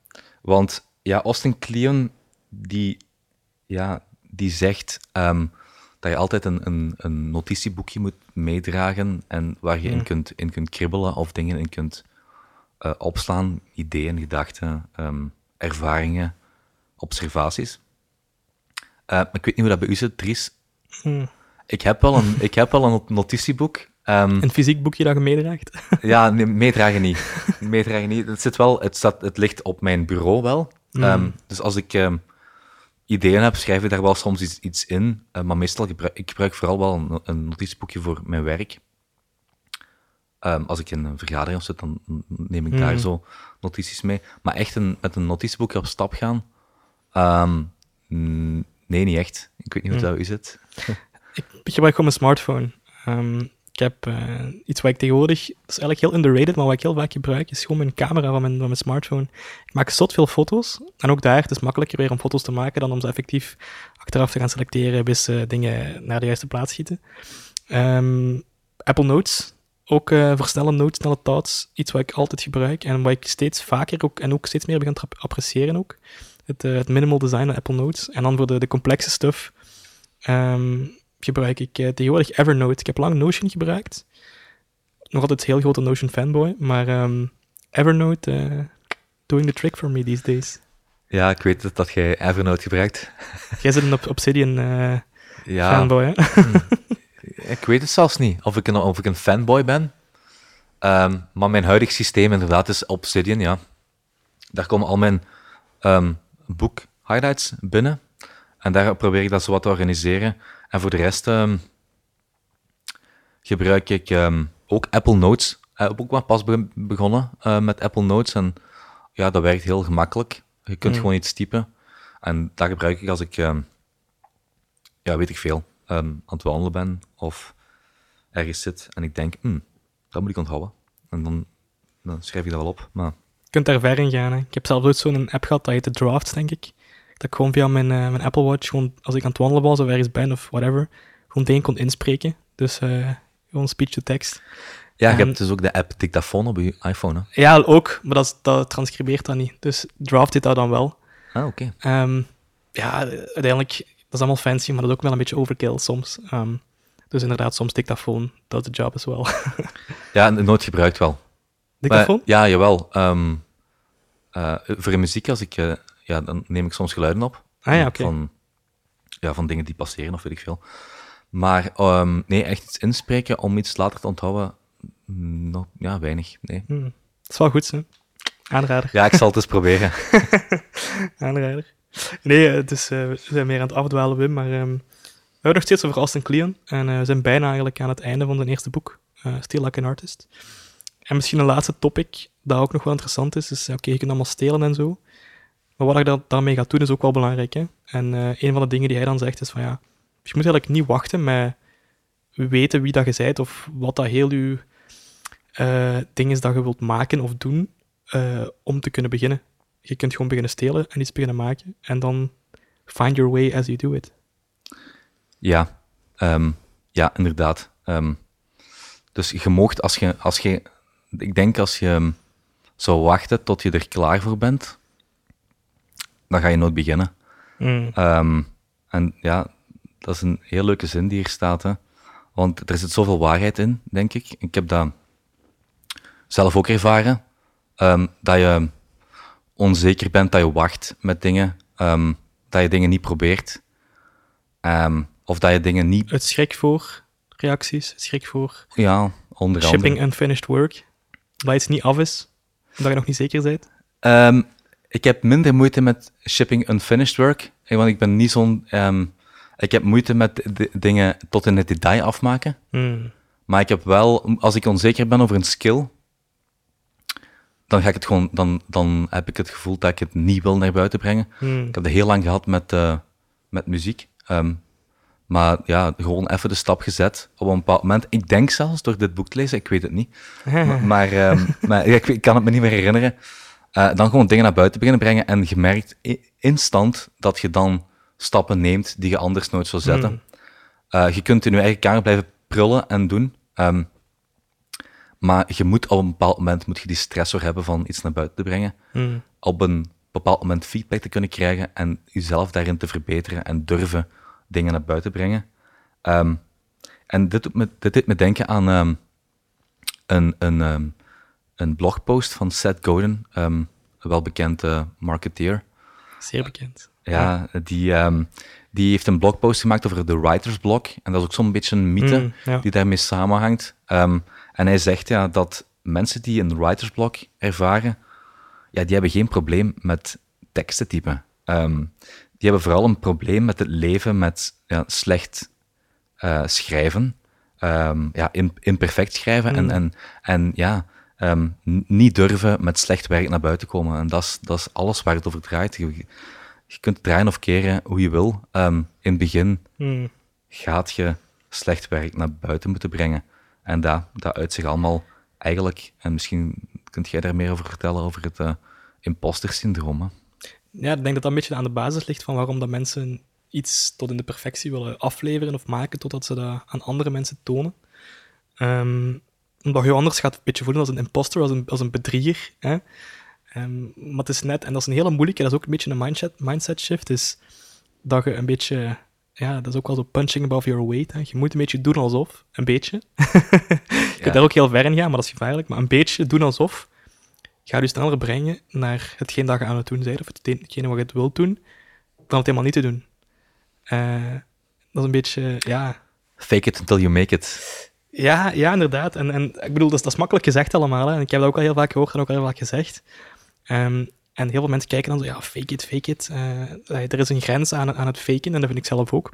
want ja, Austin Kleon, die ja, die zegt um, dat je altijd een, een, een, notitieboekje moet meedragen en waar je in, Hmm. kunt, in kunt kribbelen of dingen in kunt uh, opslaan, ideeën, gedachten, um, ervaringen, observaties. Uh, maar ik weet niet hoe dat bij u zit, Dries. Hmm. Ik, heb wel een, (laughs) ik heb wel een notitieboek. Um, een fysiek boekje dat je meedraagt? (laughs) ja, nee, meedragen niet. meedragen niet. Het, zit wel, het, staat, het ligt op mijn bureau wel. Hmm. dus als ik ideeën heb, schrijf ik daar wel soms iets, iets in. Uh, maar meestal gebruik ik gebruik vooral wel een, een notitieboekje voor mijn werk. Um, als ik in een vergadering zit, dan neem ik mm. daar zo notities mee. Maar echt een, met een notitieboekje op stap gaan, um, nee, niet echt. Ik weet niet hoe mm. dat u zit. ik gebruik gewoon mijn smartphone. Um, ik heb uh, iets wat ik tegenwoordig, dat is eigenlijk heel underrated, maar wat ik heel vaak gebruik, is gewoon mijn camera van mijn, van mijn smartphone. Ik maak zot veel foto's. En ook daar, het is makkelijker weer om foto's te maken dan om ze effectief achteraf te gaan selecteren bis uh, dingen naar de juiste plaats schieten. Um, Apple Notes ook uh, voor snelle notes, snelle thoughts, iets wat ik altijd gebruik en wat ik steeds vaker ook, en ook steeds meer begin te appreciëren ook. Het, het minimal design van Apple Notes. En dan voor de, de complexe stuff um, gebruik ik uh, tegenwoordig Evernote. Ik heb lang Notion gebruikt. Nog altijd heel grote Notion fanboy, maar um, Evernote doing the trick for me these days. Ja, ik weet dat, dat jij Evernote gebruikt. (laughs) Jij zit een Obsidian ja. fanboy, hè? Hmm. ik weet het zelfs niet of ik een, of ik een fanboy ben. Um, maar mijn huidig systeem inderdaad is Obsidian, ja. Daar komen al mijn um, boek highlights binnen. En daar probeer ik dat zo wat te organiseren. En voor de rest um, gebruik ik ook Apple Notes. Ik heb ook maar pas begonnen uh, met Apple Notes. En ja, dat werkt heel gemakkelijk. Je kunt mm. gewoon iets typen. En dat gebruik ik als ik, ja, weet ik veel, aan het wandelen ben of ergens zit en ik denk, hm, dat moet ik onthouden. En dan, dan schrijf ik dat wel op. Maar... Je kunt daar ver in gaan. Hè. Ik heb zelf ooit zo'n app gehad, dat heet de Drafts, denk ik. Dat ik gewoon via mijn, uh, mijn Apple Watch, gewoon als ik aan het wandelen was of ergens ben of whatever, gewoon dingen kon inspreken. Dus uh, gewoon speech-to-text. Ja, je hebt dus ook de app Dictaphone op je iPhone. Hè? Ja, ook, maar dat, dat transcribeert dat niet. Dus Draft dit dat dan wel. Ah, oké. Okay. Um, ehm, ja, uiteindelijk, dat is allemaal fancy, maar dat is ook wel een beetje overkill soms. Um, dus inderdaad, soms dictafoon, dat de job is wel. (laughs) ja, nooit gebruikt wel. Dictafoon? ja, jawel. Um, uh, voor muziek, als ik, uh, ja, dan neem ik soms geluiden op. Ah ja, oké. Van, ja, van dingen die passeren of weet ik veel. Maar um, nee, echt iets inspreken om iets later te onthouden, no, ja, weinig. Nee. Hmm. Dat is wel goed, hè? Aanrader. Ja, ik zal het eens proberen. (laughs) Aanrader. Nee, het is, uh, we zijn meer aan het afdwalen, Wim, maar um, we hebben nog steeds over Austin Kleon en uh, we zijn bijna eigenlijk aan het einde van zijn eerste boek, uh, Still Like an Artist. En misschien een laatste topic dat ook nog wel interessant is, is oké, je kunt allemaal stelen en zo, maar wat je daarmee gaat doen is ook wel belangrijk. Hè? En uh, een van de dingen die hij dan zegt is van ja, je moet eigenlijk niet wachten met weten wie dat je bent of wat dat heel je ding is dat je wilt maken of doen om te kunnen beginnen. Je kunt gewoon beginnen stelen en iets beginnen maken en dan find your way as you do it. Ja, um, ja inderdaad. Um, dus je moogt, als je, als je, ik denk als je zou wachten tot je er klaar voor bent, dan ga je nooit beginnen. Mm. Um, en ja, dat is een heel leuke zin die hier staat. Hè? Want er zit zoveel waarheid in, denk ik. Ik heb dat zelf ook ervaren. Um, dat je onzeker bent, dat je wacht met dingen, um, dat je dingen niet probeert. Of dat je dingen niet... Het schrik voor reacties, het schrik voor... Ja, onder andere. Shipping unfinished work, dat iets niet af is, omdat je nog niet zeker bent. Ik heb minder moeite met shipping unfinished work, want ik ben niet zo'n... Um, ik heb moeite met dingen tot in het detail afmaken. Hmm. Maar ik heb wel, als ik onzeker ben over een skill, dan ga ik het gewoon, dan, dan heb ik het gevoel dat ik het niet wil naar buiten brengen. Hmm. Ik heb het heel lang gehad met, uh, met muziek. Um, maar ja, gewoon even de stap gezet op een bepaald moment. Ik denk zelfs door dit boek te lezen, ik weet het niet. (laughs) maar, um, maar ik, ik, kan het me niet meer herinneren. Uh, dan gewoon dingen naar buiten beginnen brengen en je merkt instant dat je dan stappen neemt die je anders nooit zou zetten. Mm. Uh, je kunt in je eigen kamer blijven prullen en doen. Um, maar je moet op een bepaald moment moet je die stressor hebben van iets naar buiten te brengen. Mm. Op een bepaald moment feedback te kunnen krijgen en jezelf daarin te verbeteren en durven dingen naar buiten brengen. Um, en dit doet me, dit deed me denken aan um, een, een, um, een blogpost van Seth Godin, een welbekende marketeer. Zeer bekend. Ja, die, die heeft een blogpost gemaakt over de writer's block. En dat is ook zo'n beetje een mythe mm, die daarmee samenhangt. en hij zegt ja, dat mensen die een writer's block ervaren, ja, die hebben geen probleem met teksten typen. Um, die hebben vooral een probleem met het leven met ja, slecht uh, schrijven, um, ja, imperfect schrijven en, mm. en, en ja, um, niet durven met slecht werk naar buiten komen. En dat is, dat is alles waar het over draait. Je, je kunt het draaien of keren hoe je wil. Um, in het begin mm. gaat je slecht werk naar buiten moeten brengen. En dat, dat uit zich allemaal eigenlijk, en misschien kunt jij daar meer over vertellen, over het uh, imposter syndroom. Ja, ik denk dat dat een beetje aan de basis ligt van waarom dat mensen iets tot in de perfectie willen afleveren of maken totdat ze dat aan andere mensen tonen. Um, omdat je anders gaat een beetje voelen als een imposter, als een, als een bedrieger. Hè? Ehm, maar het is net, en dat is een hele moeilijke, dat is ook een beetje een mindset, mindset shift, is dat je een beetje, ja, dat is ook wel zo punching above your weight. Hè? Je moet een beetje doen alsof, een beetje. (laughs) je kunt daar ook heel ver in gaan, maar dat is gevaarlijk. Maar een beetje doen alsof gaat je sneller brengen naar hetgeen dat je aan het doen bent, of hetgene wat je het wilt doen, dan het helemaal niet te doen. Uh, dat is een beetje, ja... Fake it until you make it. Ja, ja inderdaad. En, en ik bedoel, dat is, dat is makkelijk gezegd allemaal. Hè. En ik heb dat ook al heel vaak gehoord en ook al heel vaak gezegd. Um, en heel veel mensen kijken dan zo, ja, fake it, fake it. Uh, er is een grens aan, aan het faken, en dat vind ik zelf ook.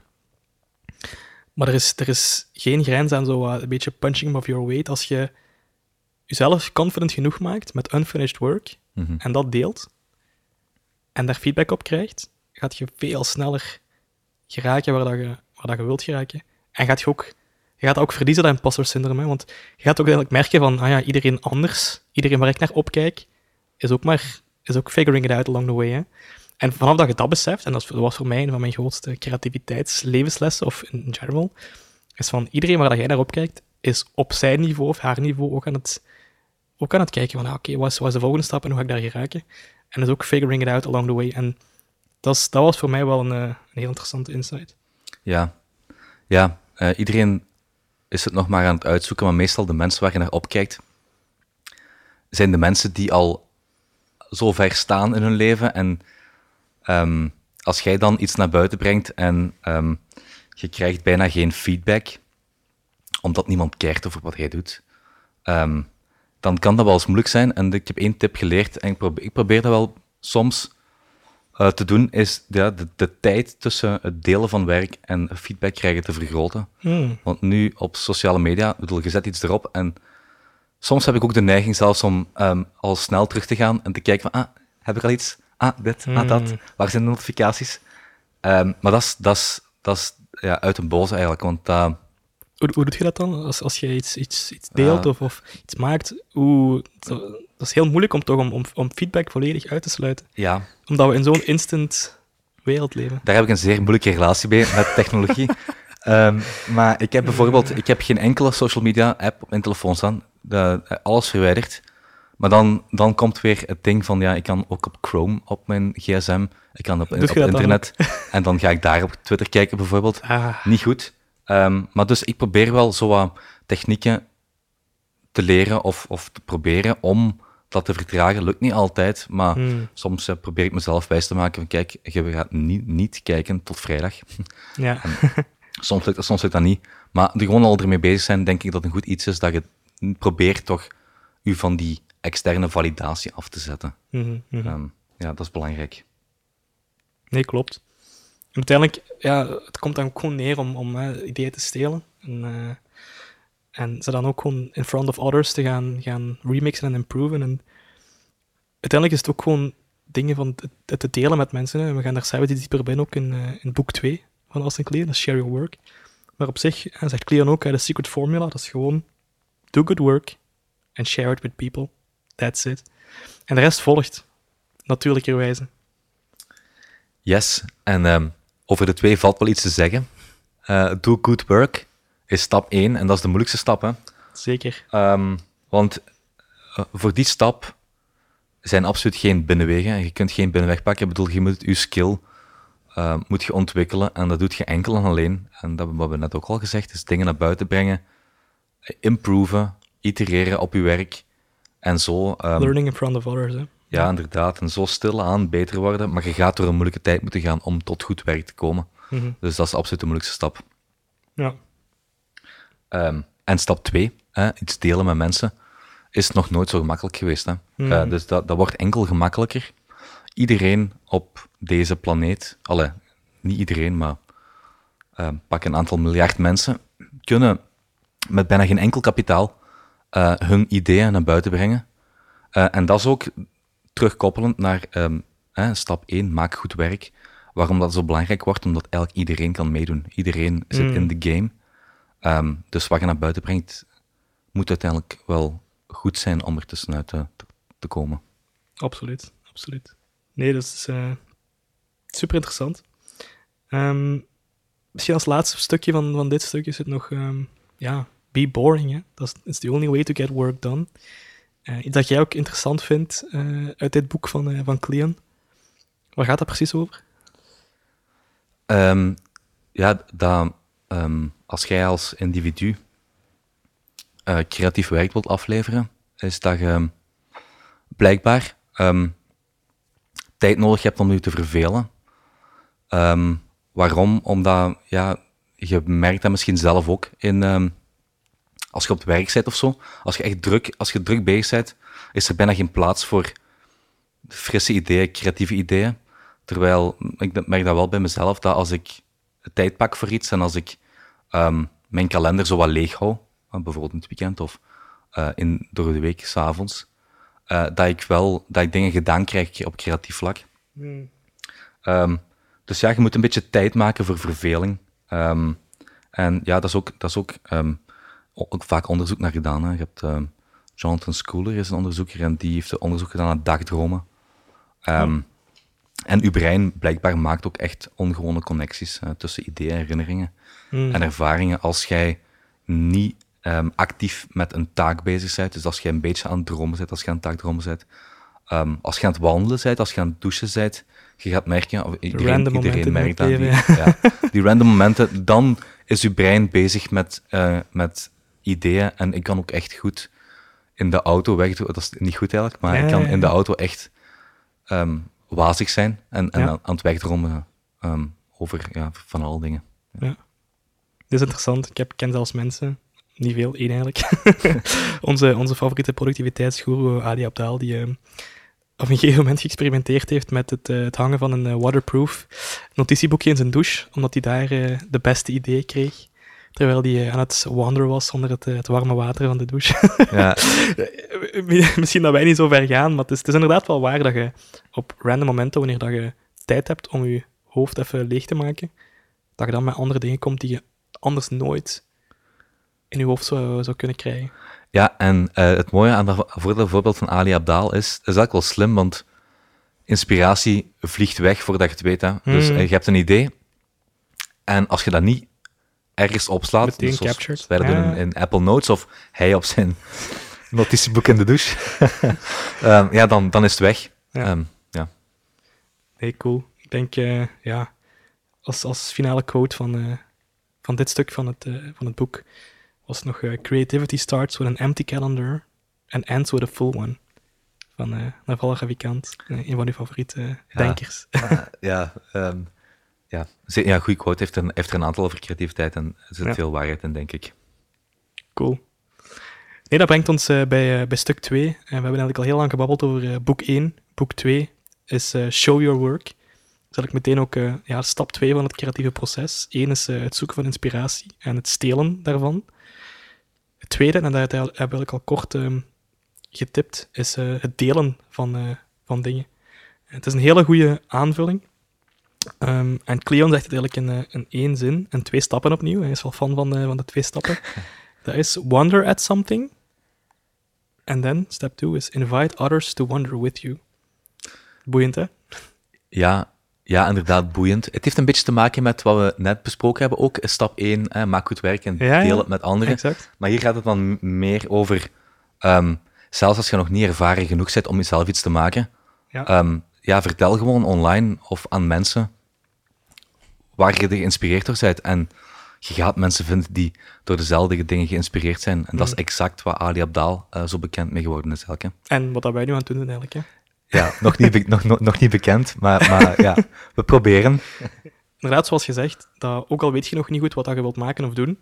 Maar er is, er is geen grens aan zo uh, een beetje punching above your weight. Als je jezelf confident genoeg maakt met unfinished work, mm -hmm. en dat deelt, en daar feedback op krijgt, gaat je veel sneller geraken waar, dat je, waar dat je wilt geraken. En gaat je ook je gaat ook verliezen dat imposter syndroom. Hè? Want je gaat ook eigenlijk merken van, ah ja, iedereen anders, iedereen waar ik naar opkijk, is ook maar is ook figuring it out along the way. Hè? En vanaf dat je dat beseft, en dat was voor mij een van mijn grootste creativiteitslevenslessen, of in general, is van iedereen waar jij naar opkijkt, is op zijn niveau of haar niveau ook aan het, ook aan het kijken van, ah, oké, wat, is, de volgende stap en hoe ga ik daar geraken? En is ook figuring it out along the way. En dat, dat was voor mij wel een, eh, een heel interessante insight. Ja, ja uh, iedereen is het nog maar aan het uitzoeken, maar meestal de mensen waar je naar opkijkt, zijn de mensen die al zo ver staan in hun leven. En um, als jij dan iets naar buiten brengt en um, je krijgt bijna geen feedback, omdat niemand kijkt over wat jij doet, um, dan kan dat wel eens moeilijk zijn. En ik heb één tip geleerd en ik probeer dat wel soms uh, te doen, is ja, de, de, tijd tussen het delen van werk en feedback krijgen te vergroten. Hmm. Want nu op sociale media, bedoel, je zet iets erop en soms heb ik ook de neiging zelfs om um, al snel terug te gaan en te kijken van, ah, heb ik al iets? Ah, dit, hmm. ah, dat. Waar zijn de notificaties? Um, maar dat is, dat is, dat is ja, uit een boze eigenlijk, want... Uh, hoe, hoe doe je dat dan? Als, als je iets, iets, iets deelt of, of iets maakt, hoe, dat is heel moeilijk om, toch om, om, om feedback volledig uit te sluiten. Ja. Omdat we in zo'n instant wereld leven. Daar heb ik een zeer moeilijke relatie mee met technologie. um, (laughs) maar ik heb bijvoorbeeld (laughs) ik heb geen enkele social media app op mijn telefoon staan. De, alles verwijderd. Maar dan, dan komt weer het ding van, ja, ik kan ook op Chrome op mijn gsm, ik kan op, op internet, (laughs) en dan ga ik daar op Twitter kijken bijvoorbeeld. Ah. Niet goed. Um, maar dus ik probeer wel zo wat technieken te leren of, of te proberen om dat te vertragen. Lukt niet altijd, maar hmm. soms uh, probeer ik mezelf wijs te maken van kijk, je gaat niet, niet kijken tot vrijdag. (laughs) Ja. soms, lukt, soms lukt dat niet. Maar er gewoon al ermee bezig zijn, denk ik dat een goed iets is dat je probeert toch u van die externe validatie af te zetten. Mm -hmm. um, ja, dat is belangrijk. Nee, klopt uiteindelijk, ja, het komt dan gewoon neer om, om ideeën te stelen. En, uh, en ze dan ook gewoon in front of others te gaan, gaan remixen en improven. En uiteindelijk is het ook gewoon dingen van het te delen met mensen. Hè. We gaan daar samen dieper binnen, ook in, uh, in boek 2 van Austin Kleon, dat is Share Your Work. Maar op zich, zegt Kleon ook, de secret formula, dat is gewoon do good work and share it with people. That's it. En de rest volgt, natuurlijkerwijze. Yes, en um, over de twee valt wel iets te zeggen. Uh, do good work is stap 1 en dat is de moeilijkste stap. Hè? Zeker. Um, want uh, voor die stap zijn absoluut geen binnenwegen. Je kunt geen binnenweg pakken. Ik bedoel, je moet je skill uh, moet je ontwikkelen en dat doet je enkel en alleen. En dat hebben we net ook al gezegd, is dingen naar buiten brengen, improven, itereren op je werk en zo. Um, Learning in front of others, hè? Ja, inderdaad. En zo stilaan beter worden. Maar je gaat door een moeilijke tijd moeten gaan om tot goed werk te komen. Mm -hmm. Dus dat is absoluut de moeilijkste stap. Ja. Um, en stap twee, hè, iets delen met mensen, is nog nooit zo gemakkelijk geweest. Hè. Mm -hmm. uh, dus dat, dat wordt enkel gemakkelijker. Iedereen op deze planeet, alle, niet iedereen, maar uh, pak een aantal miljard mensen, kunnen met bijna geen enkel kapitaal uh, hun ideeën naar buiten brengen. Uh, en dat is ook terugkoppelend naar um, hè, stap 1, maak goed werk. Waarom dat zo belangrijk wordt, omdat eigenlijk iedereen kan meedoen. Iedereen zit Mm. in de game. Um, dus wat je naar buiten brengt, moet uiteindelijk wel goed zijn om er tussenuit te, komen. Absoluut, absoluut. Nee, dat is uh, super interessant. Um, misschien als laatste stukje van, van dit stukje is het nog um, ja, be boring. Hè? Dat is the only way to get work done. Iets dat jij ook interessant vindt uh, uit dit boek van, uh, van Cleon. Waar gaat dat precies over? Um, ja, dat um, als jij als individu creatief werk wilt afleveren, is dat je blijkbaar um, tijd nodig hebt om je te vervelen. waarom? Omdat ja, je merkt dat misschien zelf ook in als je op het werk bent of zo, als je echt druk, als je druk bezig bent, is er bijna geen plaats voor frisse ideeën, creatieve ideeën. Terwijl, ik merk dat wel bij mezelf, dat als ik tijd pak voor iets en als ik ehm, mijn kalender zo wat leeg hou, eh, bijvoorbeeld in het weekend of uh, in, door de week, s'avonds, uh, dat ik wel dat ik dingen gedaan krijg op creatief vlak. Hmm. Um, dus ja, je moet een beetje tijd maken voor verveling. Um, en ja, dat is ook, dat is ook ook vaak onderzoek naar gedaan. Hè. Je hebt uh, Jonathan Schooler is een onderzoeker en die heeft onderzoek gedaan naar dagdromen. Um, En uw brein blijkbaar maakt ook echt ongewone connecties uh, tussen ideeën, herinneringen hmm. en ervaringen als jij niet um, actief met een taak bezig bent. Dus als jij een beetje aan het dromen bent, als je aan het dagdromen bent, um, als je aan het wandelen bent, als je aan het douchen bent, je gaat merken, of iedereen, iedereen merkt dat, die, ja, die random momenten, dan is je brein bezig met, uh, met ideeën. En ik kan ook echt goed in de auto weg, dat is niet goed eigenlijk, maar ik kan in de auto echt um, wazig zijn en, en aan, het wegdromen um, over ja, van alle dingen. Ja. Dit is interessant. Ik heb, ken zelfs mensen, niet veel, één eigenlijk. (laughs) onze, onze favoriete productiviteitsguru Ali Abdaal, die uh, op een gegeven moment geëxperimenteerd heeft met het, uh, het hangen van een uh, waterproof notitieboekje in zijn douche, omdat hij daar uh, de beste ideeën kreeg terwijl hij aan het wandelen was onder het, het, warme water van de douche. (laughs) Ja. (laughs) Misschien dat wij niet zo ver gaan, maar het is, het is, inderdaad wel waar dat je op random momenten, wanneer dat je tijd hebt om je hoofd even leeg te maken, dat je dan met andere dingen komt die je anders nooit in je hoofd zou, zou kunnen krijgen. Ja, en uh, het mooie aan dat voorbeeld van Ali Abdaal is, is eigenlijk wel slim, want inspiratie vliegt weg voordat je het weet. Hè. Dus uh, je hebt een idee, en als je dat niet ergens opslaat. Meteen dus captured. in, in, Apple Notes of hij op zijn (laughs) notitieboek in de douche. um, (laughs) ja, dan, dan is het weg. Ja. Um, ja. Nee, cool. Ik denk, uh, ja, als, als finale quote van, uh, van dit stuk van het, uh, van het boek was nog Creativity starts with an empty calendar and ends with a full one. Van uh, Naval Ravikant, een van uw favoriete ja, denkers. ja, um, ja, ja goede quote. Heeft er, heeft er een aantal over creativiteit en er zit veel waarheid in, denk ik. Cool. Nee, dat brengt ons uh, bij, uh, bij stuk 2. En we hebben eigenlijk al heel lang gebabbeld over uh, boek 1. Boek 2 is Show Your Work. Zal ik meteen ook ja, stap 2 van het creatieve proces. Eén is het zoeken van inspiratie en het stelen daarvan. Het tweede, en dat hebben we eigenlijk al kort um, getipt, is het delen van, van dingen. Het is een hele goede aanvulling. Um, en Cleon zegt het eigenlijk in, uh, in één zin, en twee stappen opnieuw. Hij is wel fan van, uh, van de twee stappen. (laughs) Dat is wonder at something. En dan, step two is invite others to wonder with you. Boeiend, hè? Ja, ja, inderdaad, boeiend. Het heeft een beetje te maken met wat we net besproken hebben. Ook stap 1, eh, maak goed werk en deel het met anderen. Exact. Maar hier gaat het dan meer over, um, zelfs als je nog niet ervaren genoeg bent om jezelf iets te maken, ja. Um, ja, vertel gewoon online of aan mensen waar je geïnspireerd door bent. En je gaat mensen vinden die door dezelfde dingen geïnspireerd zijn. En dat is mm. exact wat Ali Abdaal uh, zo bekend mee geworden is. Eigenlijk, En wat dat wij nu aan het doen zijn eigenlijk. Hè? Ja, nog niet, nog, nog, nog, niet bekend, maar, maar ja, we proberen. Inderdaad, zoals je zegt, dat ook al weet je nog niet goed wat je wilt maken of doen,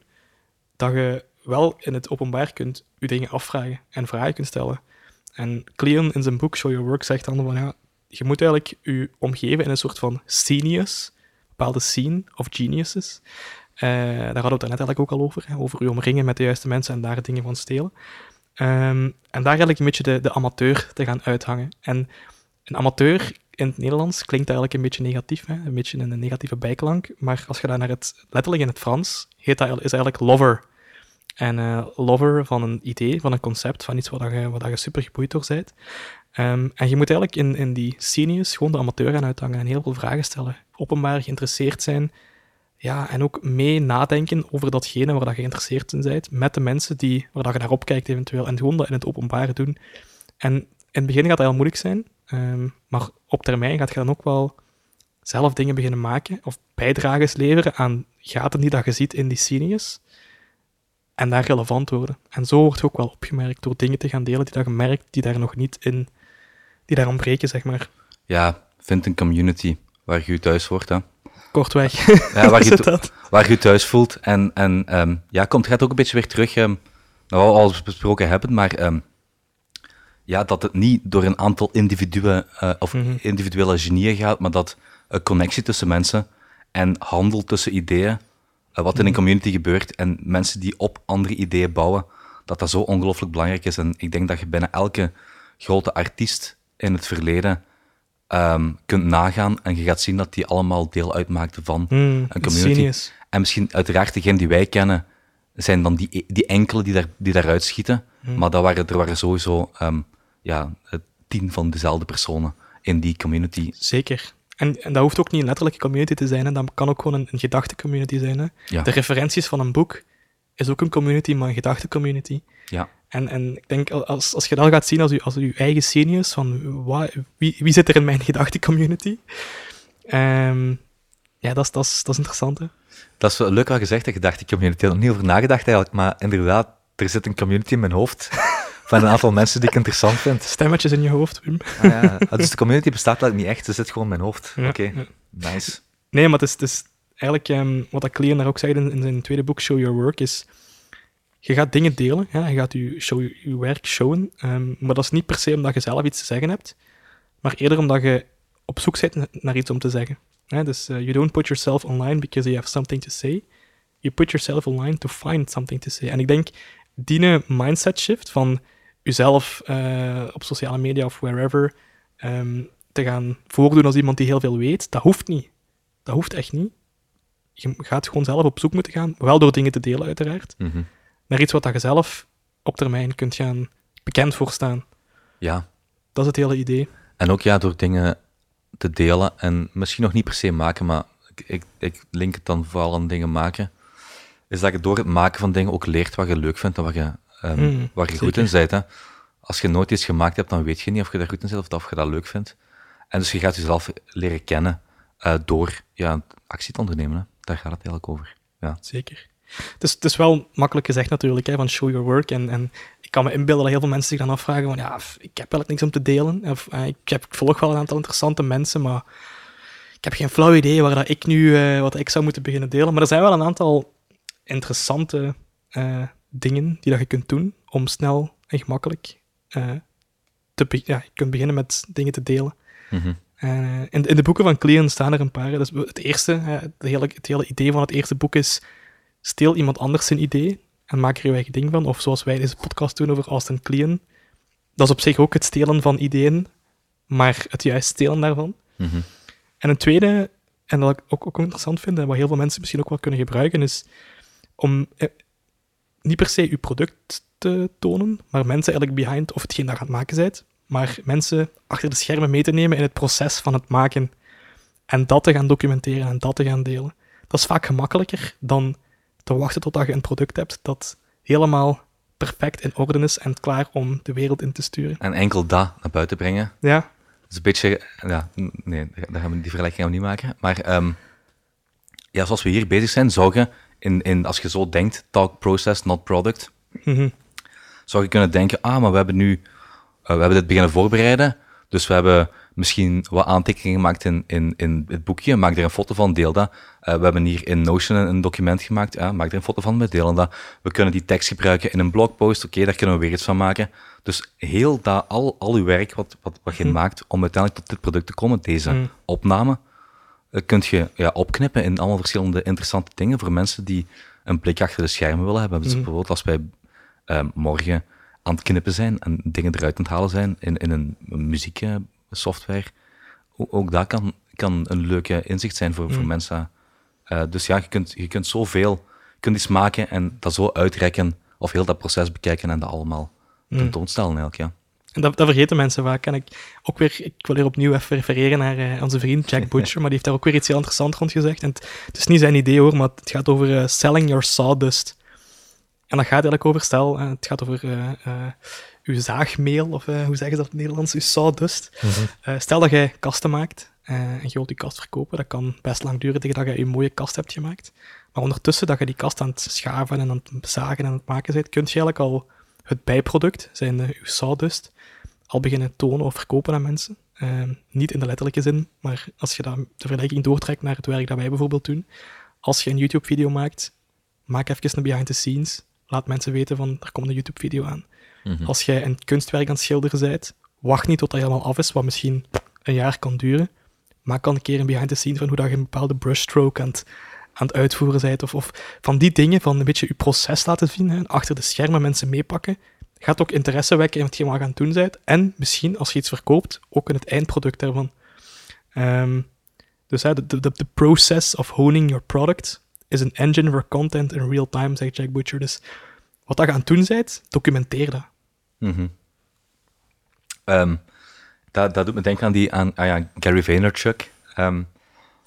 dat je wel in het openbaar kunt je dingen afvragen en vragen kunt stellen. En Cleon in zijn boek Show Your Work zegt dan van ja, je moet eigenlijk je omgeven in een soort van genius, bepaalde scene of geniuses. Uh, daar hadden we het net eigenlijk ook al over, over je omringen met de juiste mensen en daar dingen van stelen. Um, en daar eigenlijk een beetje de, de amateur te gaan uithangen. En een amateur in het Nederlands klinkt eigenlijk een beetje negatief, hè? een beetje een negatieve bijklank. Maar als je daar naar het, letterlijk in het Frans, heet dat, is eigenlijk lover. En uh, lover van een idee, van een concept, van iets waar je, waar je super geboeid door bent. Um, en je moet eigenlijk in, in die seniors gewoon de amateur gaan uithangen en heel veel vragen stellen. Openbaar geïnteresseerd zijn. ja, en ook mee nadenken over datgene waar dat je geïnteresseerd in bent, met de mensen die, waar dat je naar opkijkt eventueel, en gewoon dat in het openbaar doen. En in het begin gaat dat heel moeilijk zijn, ehm, maar op termijn gaat je dan ook wel zelf dingen beginnen maken, of bijdrages leveren aan gaten die dat je ziet in die scenes, en daar relevant worden. En zo wordt je ook wel opgemerkt door dingen te gaan delen die dat je merkt, die daar nog niet in, die daar ontbreken, zeg maar. Ja, vind een community waar je thuis wordt, hè. Kortweg. Ja, waar, (laughs) je, dat? waar je thuis voelt. En, en ehm, ja, komt, gaat ook een beetje weer terug, naar wat we al besproken hebben, maar ehm, ja, dat het niet door een aantal individuen eh, of Mhm. individuele genieën gaat, maar dat een connectie tussen mensen en handel tussen ideeën, eh, wat in Mhm. een community gebeurt en mensen die op andere ideeën bouwen, dat dat zo ongelooflijk belangrijk is. En ik denk dat je bijna elke grote artiest in het verleden ehm, kunt nagaan en je gaat zien dat die allemaal deel uitmaakten van Hmm, een community. genius. En misschien uiteraard degene die wij kennen, zijn dan die, die enkele die, daar, die daaruit schieten. Hmm. Maar dat waren, er waren sowieso ehm, ja, tien van dezelfde personen in die community. Zeker. En, en dat hoeft ook niet een letterlijke community te zijn. Hè. Dat kan ook gewoon een, een gedachtencommunity zijn. Hè. Ja. De referenties van een boek is ook een community, maar een gedachtencommunity. Ja, En, en ik denk, als, als je dat gaat zien als je, als je eigen genius, van wa- wie, wie zit er in mijn (laughs) gedachtencommunity? Ehm ja, dat is, dat, is, dat is interessant. Hè. Dat is leuk wat gezegd, de gedachtencommunity. Ik heb er niet over nagedacht eigenlijk, maar inderdaad, er zit een community in mijn hoofd (laughs) van een aantal mensen die ik interessant vind. Stemmetjes in je hoofd, Wim. Ah, ja. Ah, Dus de community bestaat eigenlijk niet echt, ze zit gewoon in mijn hoofd. Ja, Oké, ja. nice. Nee, maar het is, het is eigenlijk ehm, wat dat Clean daar ook zei in, in zijn tweede boek, Show Your Work, is je gaat dingen delen, je gaat je, show, werk showen, ehm, maar dat is niet per se omdat je zelf iets te zeggen hebt, maar eerder omdat je op zoek bent na- naar iets om te zeggen. Dus eh, you don't put yourself online because you have something to say. You put yourself online to find something to say. En ik denk, die mindset shift van jezelf eh, op sociale media of wherever ehm, te gaan voordoen als iemand die heel veel weet, dat hoeft niet. Dat hoeft echt niet. Je gaat gewoon zelf op zoek moeten gaan, wel door dingen te delen uiteraard, Mhm. Naar iets wat je zelf op termijn kunt gaan bekend voor staan. Ja, Dat is het hele idee. en ook ja, door dingen te delen en misschien nog niet per se maken, maar ik, ik, ik link het dan vooral aan dingen maken, is dat je door het maken van dingen ook leert wat je leuk vindt en wat je, Mm, waar je goed in bent. Hè. Als je nooit iets gemaakt hebt, dan weet je niet of je daar goed in zit of, of je dat leuk vindt. En dus je gaat jezelf leren kennen eh, door ja, actie te ondernemen. Hè. Daar gaat het eigenlijk over. Ja. Zeker. Het is, het is wel makkelijk gezegd natuurlijk, hè, van show your work. En, en ik kan me inbeelden dat heel veel mensen zich dan afvragen van, ja, ik heb eigenlijk niks om te delen. Of, eh, ik, heb, ik volg wel een aantal interessante mensen, maar ik heb geen flauw idee waar dat ik nu, eh, wat ik zou moeten beginnen delen. Maar er zijn wel een aantal interessante eh, dingen die dat je kunt doen om snel en gemakkelijk te be- ja, je kunt beginnen met dingen te delen. Mhm. In, in de boeken van Clean staan er een paar. Dus het eerste, het, hele, het hele idee van het eerste boek is: steel iemand anders zijn idee en maak er je eigen ding van. Of zoals wij deze podcast doen over Austin Kleon. Dat is op zich ook het stelen van ideeën, maar het juist stelen daarvan. Mhm. En een tweede, en dat ik ook, ook interessant vind, en wat heel veel mensen misschien ook wel kunnen gebruiken, is om eh, niet per se je product te tonen, maar mensen eigenlijk behind, of hetgeen dat je aan het maken bent, maar mensen achter de schermen mee te nemen in het proces van het maken. En dat te gaan documenteren en dat te gaan delen. Dat is vaak gemakkelijker dan te wachten totdat je een product hebt dat helemaal perfect in orde is en klaar om de wereld in te sturen. En enkel dat naar buiten brengen. Ja, Dat is een beetje... Ja, nee, daar gaan we, die vergelijking gaan we niet maken. Maar ehm, ja, zoals we hier bezig zijn, zou je, in, in, als je zo denkt, talk process, not product, mhm, zou je kunnen denken, ah, maar we hebben nu, eh, we hebben dit beginnen voorbereiden, dus we hebben misschien wat aantekeningen gemaakt in, in, in het boekje, maak er een foto van, deel dat. Eh, we hebben hier in Notion een, een document gemaakt, ja, maak er een foto van, we delen dat. We kunnen die tekst gebruiken in een blogpost, oké, daar kunnen we weer iets van maken. Dus heel dat, al, al uw werk wat, wat, wat je maakt om uiteindelijk tot dit product te komen, deze Mm. opname, eh, kunt je ja, opknippen in allemaal verschillende interessante dingen voor mensen die een blik achter de schermen willen hebben. Dus Mhm. bijvoorbeeld als wij eh, morgen aan het knippen zijn en dingen eruit aan het halen zijn in, in een muzieksoftware, o- ook dat kan, kan een leuke inzicht zijn voor, voor Mm. mensen. Eh, dus ja, je kunt, je kunt zoveel, je kunt iets maken en dat zo uitrekken, of heel dat proces bekijken en dat allemaal Mm. tentoonstellen eigenlijk, ja. En dat, dat vergeten mensen vaak. En ik, ook weer, ik wil hier opnieuw even refereren naar eh, onze vriend Jack (laughs) Butcher, maar die heeft daar ook weer iets heel interessants rond gezegd. En het, het is niet zijn idee hoor, maar het gaat over eh, selling your sawdust. En dat gaat eigenlijk over, stel, het gaat over uw zaagmeel, of eh, hoe zeggen ze dat in het Nederlands, uw sawdust. Eh, stel dat jij kasten maakt eh, en je wilt die kast verkopen, dat kan best lang duren tegen dat je een mooie kast hebt gemaakt. Maar ondertussen dat je die kast aan het schaven en aan het zagen en aan het maken bent, kun je eigenlijk al het bijproduct, zijn uh, uw sawdust, al beginnen tonen of verkopen aan mensen. Eh, niet in de letterlijke zin, maar als je dat, de vergelijking doortrekt naar het werk dat wij bijvoorbeeld doen. Als je een YouTube-video maakt, maak even een behind the scenes. Laat mensen weten van, er komt een YouTube-video aan. Als jij een kunstwerk aan het schilderen bent, wacht niet tot dat helemaal af is, wat misschien een jaar kan duren. Maak dan een keer een behind the scenes van hoe dat je een bepaalde brushstroke aan het, aan het uitvoeren bent. Of, of van die dingen, van een beetje je proces laten zien. Achter de schermen mensen meepakken. Gaat ook interesse wekken in wat je aan het doen bent. En misschien, als je iets verkoopt, ook in het eindproduct daarvan. Ehm, dus de, de, process of honing your product is an engine for content in real time, zegt Jack Butcher. Dus wat dat je aan het doen bent, documenteer dat. Mhm. Ehm, dat, dat doet me denken aan die aan ah ja, Gary Vaynerchuk. Ehm,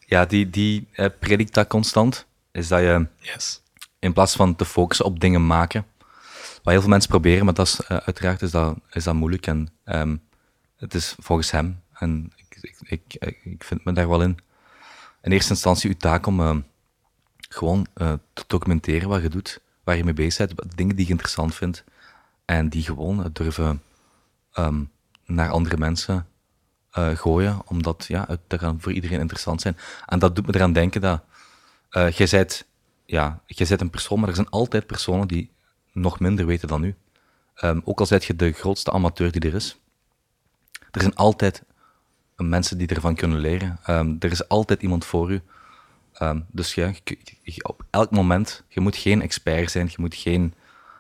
ja, die, die eh, predikt dat constant. Is dat je Yes. in plaats van te focussen op dingen maken, wat heel veel mensen proberen, maar dat is, eh, uiteraard is dat, is dat moeilijk. En ehm, het is volgens hem, en ik, ik, ik, vind me daar wel in, in eerste instantie uw taak om gewoon eh, te documenteren wat je doet, waar je mee bezig bent, dingen die je interessant vindt, en die gewoon durven ehm, naar andere mensen eh, gooien, omdat ja, het voor iedereen interessant zijn. En dat doet me eraan denken dat eh jij bent, ja, bent een persoon, maar er zijn altijd personen die nog minder weten dan u. Ehm, ook al zijt je de grootste amateur die er is, er zijn altijd mensen die ervan kunnen leren. Ehm, er is altijd iemand voor u. Dus ja, je- je- op elk moment, je moet geen expert zijn, je moet geen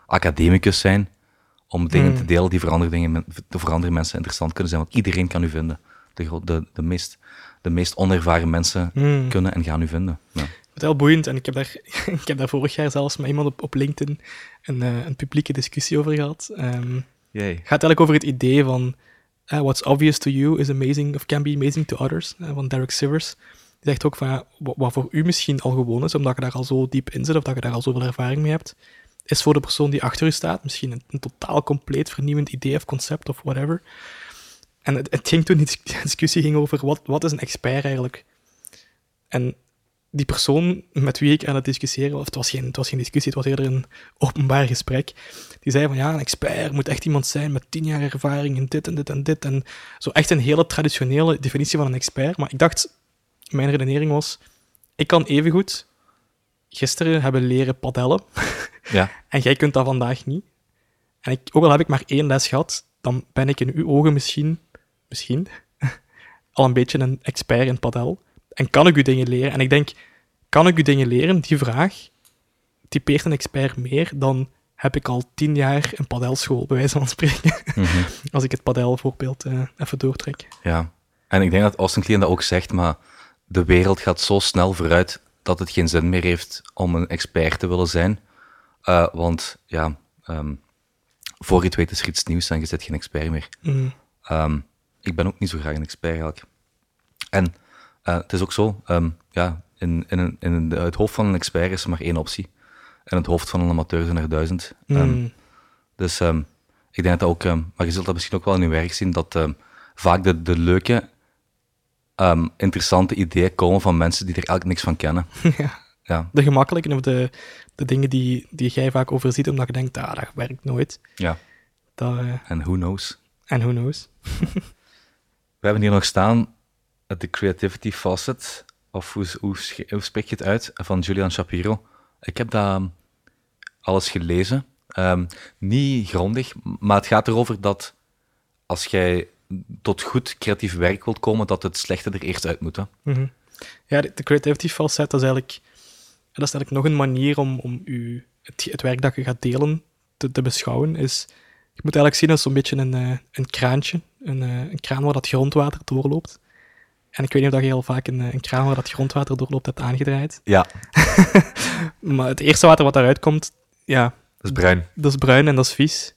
academicus zijn om dingen te delen die voor andere, dingen, men- voor andere mensen interessant kunnen zijn. Want iedereen kan u vinden. De, de, de, meest, de meest onervaren mensen kunnen en gaan u vinden. Ja. Het is heel boeiend en ik heb daar, (laughs) ik heb daar vorig jaar zelfs met iemand op, op LinkedIn een, eh, een publieke discussie over gehad. Ehm, Yay. Het gaat eigenlijk over het idee van eh, what's obvious to you is amazing of can be amazing to others, eh, van Derek Sivers. Die zegt ook van ja, wa- wat voor u misschien al gewoon is, omdat je daar al zo diep in zit of dat je daar al zoveel ervaring mee hebt, is voor de persoon die achter u staat misschien een, totaal compleet vernieuwend idee of concept of whatever. En het, ging toen, die dis- (laughs) discussie ging over wat, wat is een expert eigenlijk? En die persoon met wie ik aan het discussiëren was, het was geen, het was geen discussie, het was eerder een openbaar gesprek, die zei van ja, een expert moet echt iemand zijn met tien jaar ervaring in dit en dit en dit. En zo echt een hele traditionele definitie van een expert. Maar ik dacht, mijn redenering was, ik kan evengoed gisteren hebben leren padellen (laughs) Ja. en jij kunt dat vandaag niet. En ik, ook al heb ik maar één les gehad, dan ben ik in uw ogen misschien, misschien, (laughs) al een beetje een expert in padel. En kan ik u dingen leren? En ik denk, kan ik u dingen leren? Die vraag typeert een expert meer dan heb ik al tien jaar een padelschool, bij wijze van spreken. (laughs) Als ik het padelvoorbeeld eh even doortrek. Ja, en ik denk dat Austin Kleon dat ook zegt, maar de wereld gaat zo snel vooruit dat het geen zin meer heeft om een expert te willen zijn. Eh, want ja, ehm, voor je het weet is er iets nieuws en je zit geen expert meer. Mm. Ehm, ik ben ook niet zo graag een expert eigenlijk. En eh, het is ook zo, ehm, ja, in, in, in het hoofd van een expert is er maar één optie. En het hoofd van een amateur zijn er duizend. Mm. dus ik denk dat ook, maar je zult dat misschien ook wel in je werk zien, dat vaak de, de leuke, ehm, interessante ideeën komen van mensen die er eigenlijk niks van kennen. (laughs) ja. Ja, De gemakkelijke of de, de dingen die, die jij vaak overziet, omdat je denkt, ah, dat werkt nooit. ja. Eh, En who knows? en who knows? (laughs) We hebben hier nog staan eh, de Creativity Faucet, of hoe, hoe, hoe spreek je het uit, van Julian Shapiro. Ik heb dat ehm, alles gelezen. Ehm, niet grondig, maar het gaat erover dat als jij tot goed creatief werk wilt komen, dat het slechte er eerst uit moet. Hè? Mhm. Ja, de creativity facet, dat is eigenlijk, dat is eigenlijk nog een manier om, om u, het, het werk dat je gaat delen te, te beschouwen. Is, je moet eigenlijk zien als zo'n beetje een, eh, een kraantje, een, eh, een kraan waar dat grondwater doorloopt. En ik weet niet of dat je heel vaak een, eh, een kraan waar dat grondwater doorloopt hebt aangedraaid. Ja, (laughs) Maar het eerste water wat daaruit komt, ja, dat is bruin. dat is bruin en dat is vies.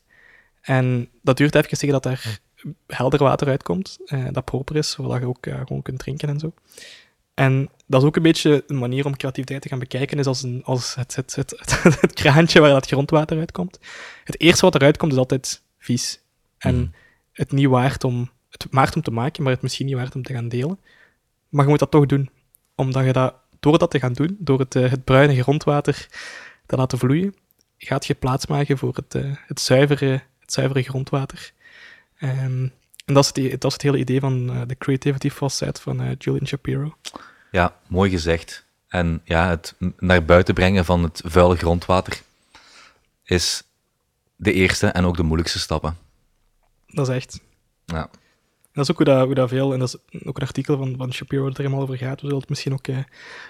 En dat duurt even zeggen dat er helder water uitkomt, uh, dat proper is, zodat je ook uh, gewoon kunt drinken en zo. En dat is ook een beetje een manier om creativiteit te gaan bekijken, is als, een, als het, het, het, het, (laughs) kraantje waar dat grondwater uitkomt. Het eerste wat eruit komt is altijd vies. En mm. het niet waard om, het waard om te maken, maar het misschien niet waard om te gaan delen. Maar je moet dat toch doen, omdat je dat, door dat te gaan doen, door het, het bruine grondwater te laten vloeien, gaat je plaatsmaken voor het, het, zuivere, het zuivere grondwater. Um, en dat is, het, dat is het hele idee van uh, de creativity facet van uh, Julian Shapiro. Ja, mooi gezegd. En ja, het naar buiten brengen van het vuile grondwater is de eerste en ook de moeilijkste stappen. Dat is echt. Ja. Dat is ook hoe dat, hoe dat veel, en dat is ook een artikel van, van Shapiro dat er helemaal over gaat. We zullen het misschien ook uh,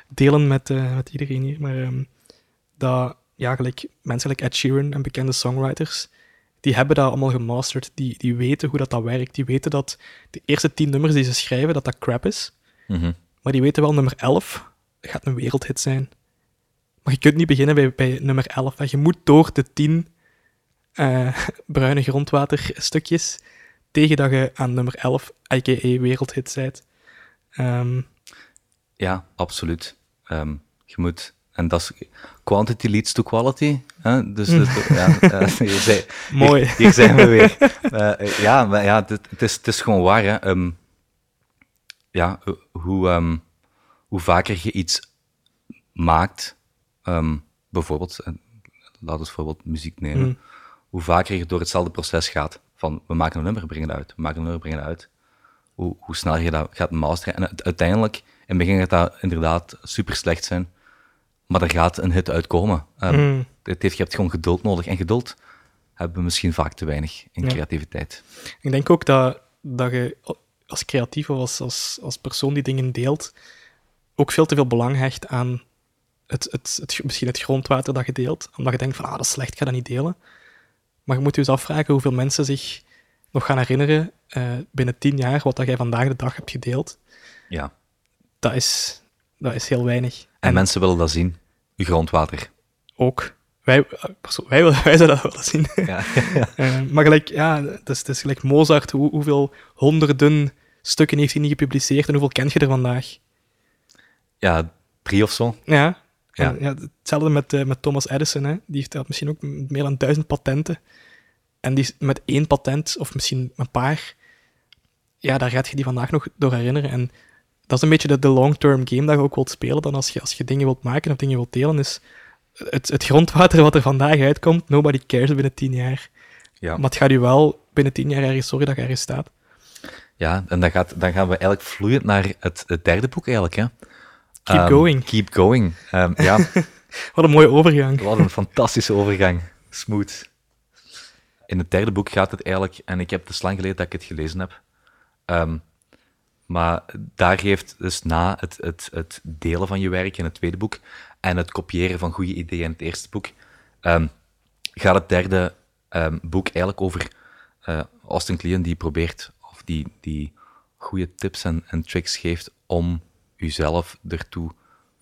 delen met, met iedereen hier. Maar um, dat, ja, gelijk mensen like Ed Sheeran en bekende songwriters, die hebben dat allemaal gemasterd. Die, die weten hoe dat, dat werkt. Die weten dat de eerste tien nummers die ze schrijven, dat dat crap is. Mhm. Maar die weten wel, nummer 11 gaat een wereldhit zijn. Maar je kunt niet beginnen bij, bij nummer 11. Je moet door de tien uh, (laughs) bruine grondwaterstukjes tegen dat je aan nummer 11, a.k.a. wereldhit bent. Um, ja, absoluut. Um, je moet en dat is quantity leads to quality. Hè? Dus, dus ja, uh, (laughs) Mooi. Hier, zijn we weer. Uh, (laughs) ja, maar ja, het, is, het is gewoon waar. Hè. Um, ja, hoe, um, hoe vaker je iets maakt, um, bijvoorbeeld, laten we bijvoorbeeld muziek nemen, mm. hoe vaker je door hetzelfde proces gaat. Van we maken een nummer, brengen het uit. We maken een nummer, brengen het uit. Hoe, hoe snel je dat gaat masteren. En uiteindelijk, in het begin gaat dat inderdaad super slecht zijn maar er gaat een hit uitkomen. Um, het heeft, je hebt gewoon geduld nodig. En geduld hebben we misschien vaak te weinig in creativiteit. Ik denk ook dat, dat je als creatief of als, als, als persoon die dingen deelt, ook veel te veel belang hecht aan het, het, het, misschien het grondwater dat je deelt. Omdat je denkt van, ah, dat is slecht, ik ga dat niet delen. Maar je moet je eens afvragen hoeveel mensen zich nog gaan herinneren uh, binnen tien jaar wat dat jij vandaag de dag hebt gedeeld. Ja. Dat is, dat is heel weinig. En, mensen willen dat zien, grondwater. Ook. Wij, wij, (laughs) wij zouden dat willen zien. Ja, ja. (laughs) uh, maar gelijk, ja, het is, het is gelijk Mozart, hoe, hoeveel honderden stukken heeft hij niet gepubliceerd en hoeveel kent je er vandaag? Ja, drie of zo. Ja, ja. ja hetzelfde met, uh, met Thomas Edison, hè. die heeft misschien ook meer dan duizend patenten. En die met één patent, of misschien een paar, ja, daar gaat je die vandaag nog door herinneren. En dat is een beetje de, de long-term game dat je ook wilt spelen. Dan als je, als je dingen wilt maken of dingen wilt delen, is het, het grondwater wat er vandaag uitkomt, nobody cares binnen tien jaar. Ja. Maar het gaat je wel binnen tien jaar ergens zorgen dat je ergens staat. Ja, en dan, gaat, dan gaan we eigenlijk vloeiend naar het, het derde boek eigenlijk. Hè? Keep um, going. Keep going. Um, ja. (laughs) wat een mooie overgang. Wat een fantastische overgang. Smooth. In het derde boek gaat het eigenlijk, en ik heb het lang geleden dat ik het gelezen heb, um, maar daar geeft dus na het, het, het delen van je werk in het tweede boek en het kopiëren van goede ideeën in het eerste boek, um, gaat het derde um, boek eigenlijk over uh, Austin Kleon die probeert, of die, die goede tips en, en tricks geeft om jezelf ertoe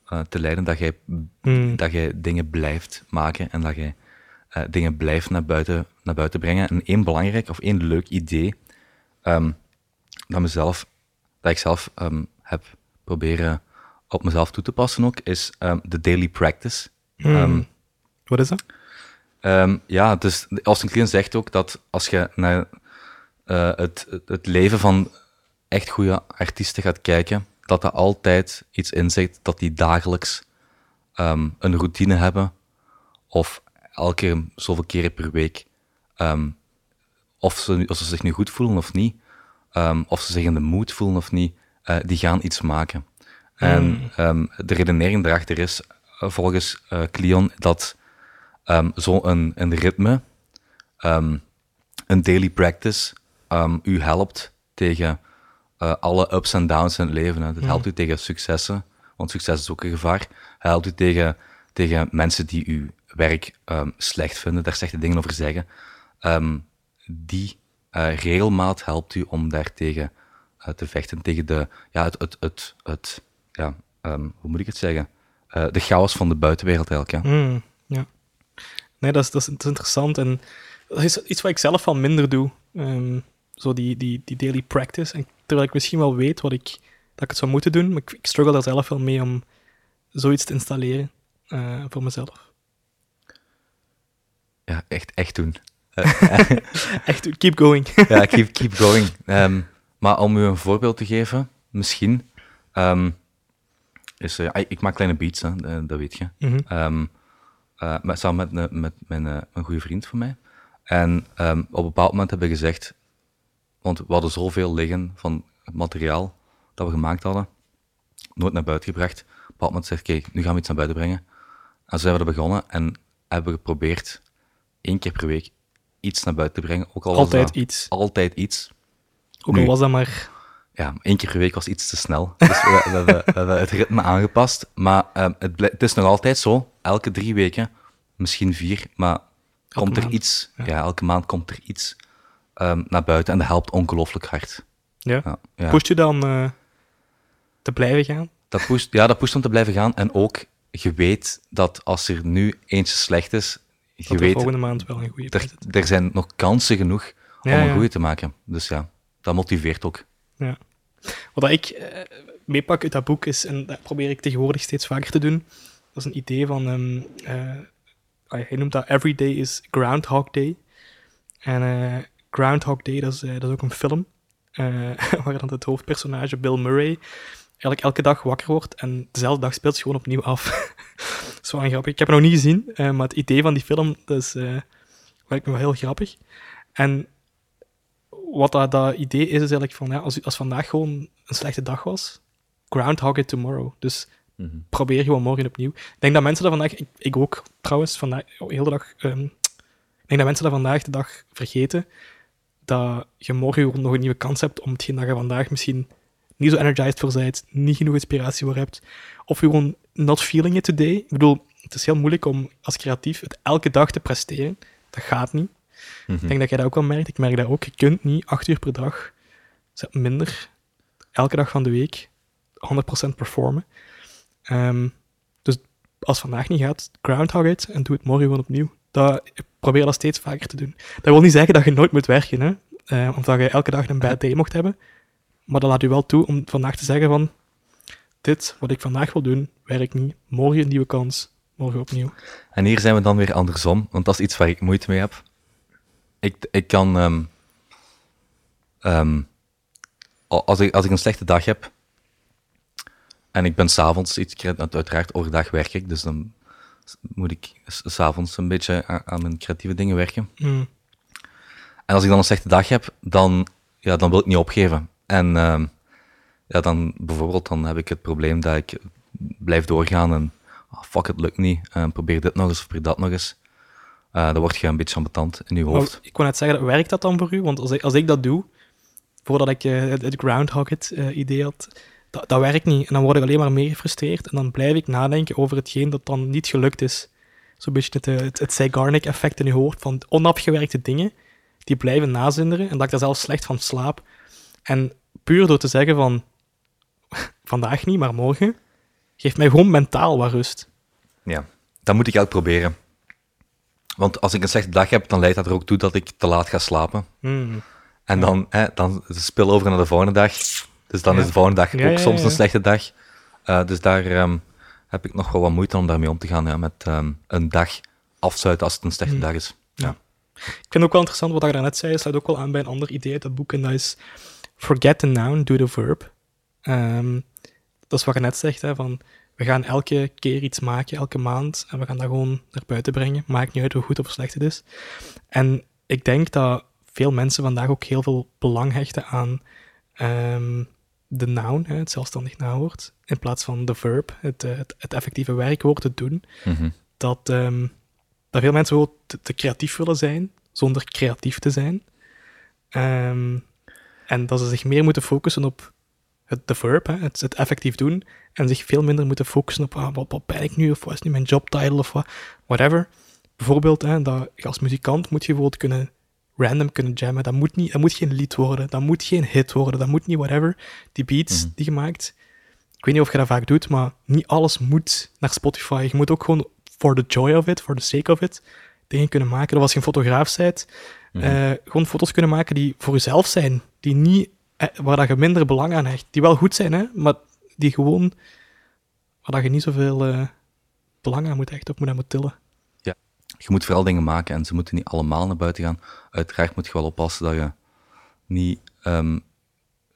uh, te leiden dat jij, mm. dat jij dingen blijft maken en dat jij uh, dingen blijft naar buiten, naar buiten brengen. En één belangrijk of één leuk idee um, dat mezelf dat ik zelf um, heb proberen op mezelf toe te passen ook, is um, de daily practice. Mm. Wat is dat? ja, dus Austin Kleon zegt ook dat als je naar uh, het, het leven van echt goede artiesten gaat kijken, dat er altijd iets in zit dat die dagelijks um, een routine hebben, of elke zoveel keren per week, um, of, ze, of ze zich nu goed voelen of niet, um, of ze zich in de moed voelen of niet, uh, die gaan iets maken. En um, de redenering daarachter is uh, volgens uh, Cleon dat um, zo'n een, een ritme, een daily practice, u helpt tegen alle ups en downs in het leven. Het helpt u tegen successen, want succes is ook een gevaar. Het helpt u tegen, tegen mensen die uw werk slecht vinden, daar slechte dingen over zeggen. die uh, regelmaat helpt u om daartegen uh, te vechten, tegen de, ja, het, het, het, het ja, um, hoe moet ik het zeggen, uh, de chaos van de buitenwereld eigenlijk. Ja. Mm, ja. Nee, dat is, dat, is, interessant en dat is iets wat ik zelf van minder doe. Ehm, zo die, die, die daily practice. En terwijl ik misschien wel weet wat ik, dat ik het zou moeten doen, maar ik, ik struggle daar zelf wel mee om zoiets te installeren eh, voor mezelf. Ja, echt, echt doen. (laughs) Echt, keep going. (laughs) ja, keep, keep going. Ehm, maar om u een voorbeeld te geven, misschien, ehm, is, eh, ik- maak kleine beats, hè, eh, dat weet je. Mhm. Ehm, eh, met, samen met, met mijn, een goede vriend van mij. En op een bepaald moment hebben we gezegd, want we hadden zoveel liggen van het materiaal dat we gemaakt hadden, nooit naar buiten gebracht. Op een bepaald moment zegt, kijk, nu gaan we iets naar buiten brengen. En zo zijn we er begonnen en hebben we geprobeerd één keer per week iets naar buiten te brengen. Ook al was Altijd dat iets. altijd iets. Ook al Nu. was dat maar... Ja, één keer per week was iets te snel. Dus we, we, hebben, we hebben het ritme aangepast. Maar ehm, het, is nog altijd zo, elke drie weken, misschien vier, maar komt er maand, iets, ja. ja. elke maand komt er iets ehm, naar buiten en dat helpt ongelooflijk hard. Ja. Ja, ja. Pusht je dan eh, te blijven gaan? Dat pusht, ja, dat pusht om te blijven gaan. En ook, je weet dat als er nu eentje slecht is, je weet, volgende maand wel een goede er, er zijn nog kansen genoeg om Ja, een goede te maken. Dus ja, dat motiveert ook. Ja. Wat ik eh, meepak uit dat boek is, en dat probeer ik tegenwoordig steeds vaker te doen, dat is een idee van, ehm eh, ah, hij noemt dat Every Day is Groundhog Day. En eh, Groundhog Day, dat is, dat is ook een film, (laughs) waar dan het hoofdpersonage Bill Murray eigenlijk elke dag wakker wordt en dezelfde dag speelt hij gewoon opnieuw af. dat is wel een grappig. Ik heb het nog niet gezien, eh, maar het idee van die film, is, eh, lijkt me wel heel grappig. En wat dat, dat idee is, is eigenlijk van, ja, als, als vandaag gewoon een slechte dag was, groundhog it tomorrow. Dus probeer gewoon morgen opnieuw. Ik denk dat mensen dat vandaag, ik, ik ook trouwens, vandaag, oh, heel de dag, ehm, ik denk dat mensen dat vandaag de dag vergeten, dat je morgen nog een nieuwe kans hebt om hetgeen dat je vandaag misschien niet zo energized voor bent, niet genoeg inspiratie voor hebt, of je gewoon not feeling it today. Ik bedoel, het is heel moeilijk om als creatief het elke dag te presteren. Dat gaat niet. Ik denk dat jij dat ook wel merkt. Ik merk dat ook. Je kunt niet acht uur per dag, zet minder, elke dag van de week 100% performen. Ehm, dus als vandaag niet gaat, groundhog it en doe het morgen gewoon opnieuw. Dat, ik probeer dat steeds vaker te doen. Dat wil niet zeggen dat je nooit moet werken, hè? Eh, of dat je elke dag een bad (laughs) day mocht hebben. Maar dat laat u wel toe om vandaag te zeggen van dit, wat ik vandaag wil doen, werkt niet. Morgen een nieuwe kans, morgen opnieuw. En hier zijn we dan weer andersom, want dat is iets waar ik moeite mee heb. Ik, ik kan, ehm, ehm, al- als, ik, als ik een slechte dag heb en ik ben s'avonds iets, uiteraard overdag werk ik, dus dan moet ik s- s'avonds een beetje aan, aan mijn creatieve dingen werken. Mm. En als ik dan een slechte dag heb, dan, ja, dan wil ik niet opgeven. En ehm, ja, dan bijvoorbeeld dan heb ik het probleem dat ik blijf doorgaan en ah, fuck, het lukt niet. En probeer dit nog eens of probeer dat nog eens. Eh, dan word je een beetje ambetant in je hoofd. Maar ik kon net zeggen, werkt dat dan voor u? Want als ik, als ik dat doe, voordat ik eh, het, het Groundhog It eh, idee had, dat, dat werkt niet. En dan word ik alleen maar meer gefrustreerd. En dan blijf ik nadenken over hetgeen dat dan niet gelukt is. Zo'n beetje het, het, het Zeigarnik-effect in je hoofd van onafgewerkte dingen, die blijven nazinderen. En dat ik daar zelfs slecht van slaap. En puur door te zeggen van, (laughs) vandaag niet, maar morgen, geeft mij gewoon mentaal wat rust. Ja, dat moet ik ook proberen. Want als ik een slechte dag heb, dan leidt dat er ook toe dat ik te laat ga slapen. Hmm. En dan, hè, dan speel over naar de volgende dag. Dus dan Ja. is de volgende dag Ja, ook ja, soms een slechte dag. Eh, dus daar ehm, heb ik nog wel wat moeite om daarmee om te gaan. Ja, met ehm, een dag afsluiten als het een slechte Hmm. dag is. Ja. Ik vind ook wel interessant wat je daarnet zei, sluit ook wel aan bij een ander idee uit dat boek, en dat is forget the noun, do the verb. Ehm, dat is wat je net zegt, hè, van we gaan elke keer iets maken, elke maand, en we gaan dat gewoon naar buiten brengen. Maakt niet uit hoe goed of slecht het is. En ik denk dat veel mensen vandaag ook heel veel belang hechten aan ehm, de noun, hè, het zelfstandig naamwoord, in plaats van de verb, het, eh, het, het effectieve werkwoord, het doen Mhm. dat, ehm, dat veel mensen wel te, te creatief willen zijn, zonder creatief te zijn. Ehm, en dat ze zich meer moeten focussen op het, de verb, hè, het, het effectief doen, en zich veel minder moeten focussen op ah, wat, wat ben ik nu, of wat is nu mijn jobtitle, of wat, whatever. Bijvoorbeeld, hè, dat, als muzikant moet je bijvoorbeeld kunnen random kunnen jammen. Dat moet, niet, dat moet geen lied worden, dat moet geen hit worden, dat moet niet whatever. Die beats die je maakt, ik weet niet of je dat vaak doet, maar niet alles moet naar Spotify. Je moet ook gewoon for the joy of it, for the sake of it, dingen kunnen maken. Of als je een fotograaf bent, Mhm. eh, gewoon foto's kunnen maken die voor jezelf zijn. Die niet, eh, waar dat je minder belang aan hecht. Die wel goed zijn, hè, maar die gewoon, waar dat je niet zoveel eh, belang aan moet hechten of moet aan moet tillen. Je moet vooral dingen maken en ze moeten niet allemaal naar buiten gaan. Uiteraard moet je wel oppassen dat je niet ehm,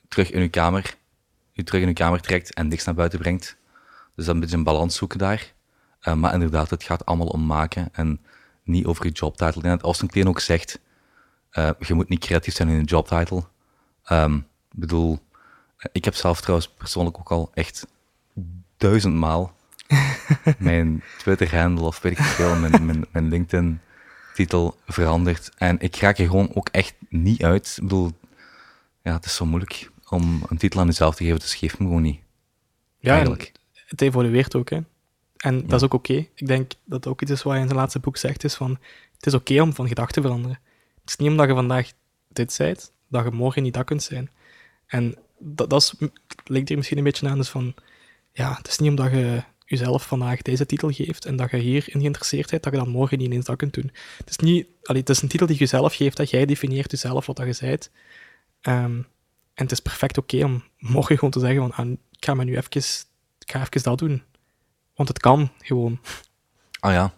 terug in je kamer, je terug in je kamer trekt en niks naar buiten brengt. Dus dan een beetje een balans zoeken daar. Maar inderdaad, het gaat allemaal om maken en niet over je jobtitle. En het Austin Klein ook zegt, eh, je moet niet creatief zijn in een jobtitle. Ehm, Ik bedoel, eh, ik heb zelf trouwens persoonlijk ook al echt duizendmaal (laughs) mijn Twitter-handle of weet ik veel, mijn, mijn, mijn LinkedIn-titel veranderd. En ik raak er gewoon ook echt niet uit. Ik bedoel, ja, het is zo moeilijk om een titel aan jezelf te geven, dus geef hem gewoon niet. Ja, en eigenlijk. het evolueert ook, hè. En dat is ook oké. Ik denk dat ook iets is wat hij in zijn laatste boek zegt, is van, het is oké om van gedachten te veranderen. Het is niet omdat je vandaag dit bent, dat je morgen niet dat kunt zijn. En dat, dat is, lijkt hier misschien een beetje aan, dus van, ja, het is niet omdat je jezelf vandaag deze titel geeft en dat je hierin geïnteresseerd bent, dat je dan morgen niet ineens dat kunt doen. Het is, niet, allee, het is een titel die je jezelf geeft, dat jij definieert jezelf wat dat je bent. Ehm, en het is perfect oké om morgen gewoon te zeggen van, ah, ik ga me nu even, ik ga even dat doen. Want het kan gewoon. Ah ja,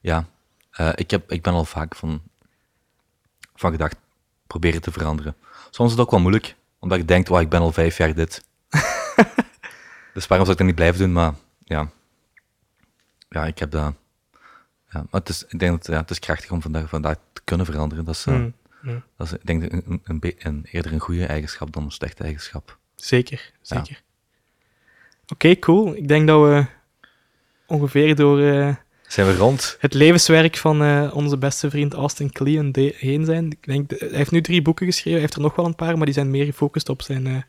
ja. Eh, ik, heb, ik ben al vaak van, van gedacht proberen te veranderen. Soms is het ook wel moeilijk, omdat ik denk, "Wauw, ik ben al vijf jaar dit. (laughs) dus waarom zou ik dat niet blijven doen? Maar ja, ja ik heb dat. Ja, maar het is, ik denk dat ja, het is krachtig om vandaag, vandaag te kunnen veranderen. Dat is, Mm, mm. dat is ik denk een, een, een, be- een- eerder een goede eigenschap dan een slechte eigenschap. Zeker, zeker. Oké, cool. Ik denk dat we ongeveer door eh, Zijn we rond? het levenswerk van eh, onze beste vriend Austin Kleon heen zijn. Ik denk, hij heeft nu drie boeken geschreven. Hij heeft er nog wel een paar, maar die zijn meer gefocust op zijn...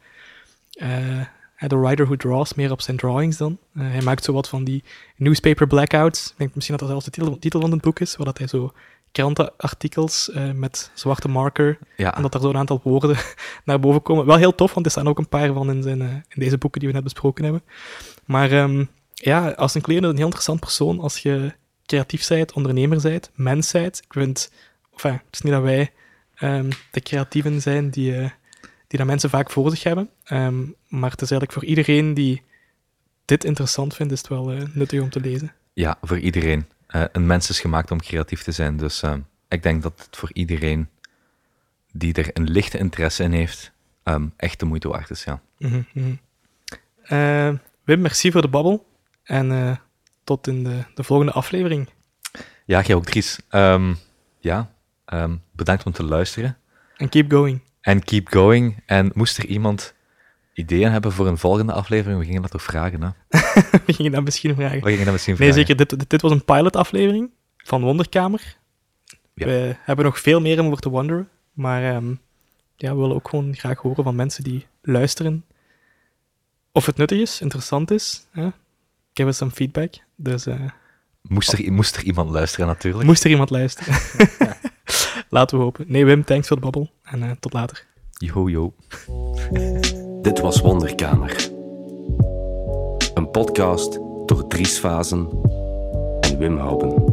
eh, The Writer Who Draws, meer op zijn drawings dan. Hij maakt zo wat van die newspaper blackouts. Ik denk misschien dat dat zelfs de titel, titel van het boek is, waar dat hij zo krantenartikels met zwarte marker Ja, en dat er zo'n aantal woorden (laughs) naar boven komen. Wel heel tof, want er staan ook een paar van in, zijn, in deze boeken die we net besproken hebben. Maar ehm, ja, als een kleine een heel interessant persoon als je creatief bent, ondernemer bent, mens bent. Ik vind, enfin, het is niet dat wij ehm, de creatieven zijn die, eh, die dat mensen vaak voor zich hebben. Ehm, maar het is eigenlijk voor iedereen die dit interessant vindt, is het wel eh, nuttig om te lezen. Ja, voor iedereen. Eh, een mens is gemaakt om creatief te zijn. Dus eh, ik denk dat het voor iedereen die er een lichte interesse in heeft, ehm, echt de moeite waard is. Ja. Mhm, mhm. Wim, merci voor de babbel. En eh, tot in de, de volgende aflevering. Ja, jij ook, Dries. Ehm, ja, ehm, bedankt om te luisteren. En keep going. En keep going. En moest er iemand ideeën hebben voor een volgende aflevering, we gingen dat toch vragen, hè? (laughs) We gingen dat misschien vragen. We gingen dat misschien Nee, vragen. zeker. Dit, dit, was een pilot-aflevering van Wonderkamer. Ja. We hebben nog veel meer om over te wonderen. Maar ehm, ja, we willen ook gewoon graag horen van mensen die luisteren. Of het nuttig is, interessant is. Hè? Give us some feedback. Dus eh, Moest, er, moest er iemand luisteren, natuurlijk. moest er iemand luisteren. (laughs) Laten we hopen. Nee, Wim, thanks voor de babbel. En eh, tot later. Yo, yo. (laughs) Dit was Wonderkamer. Een podcast door Dries Fazen en Wim Houben.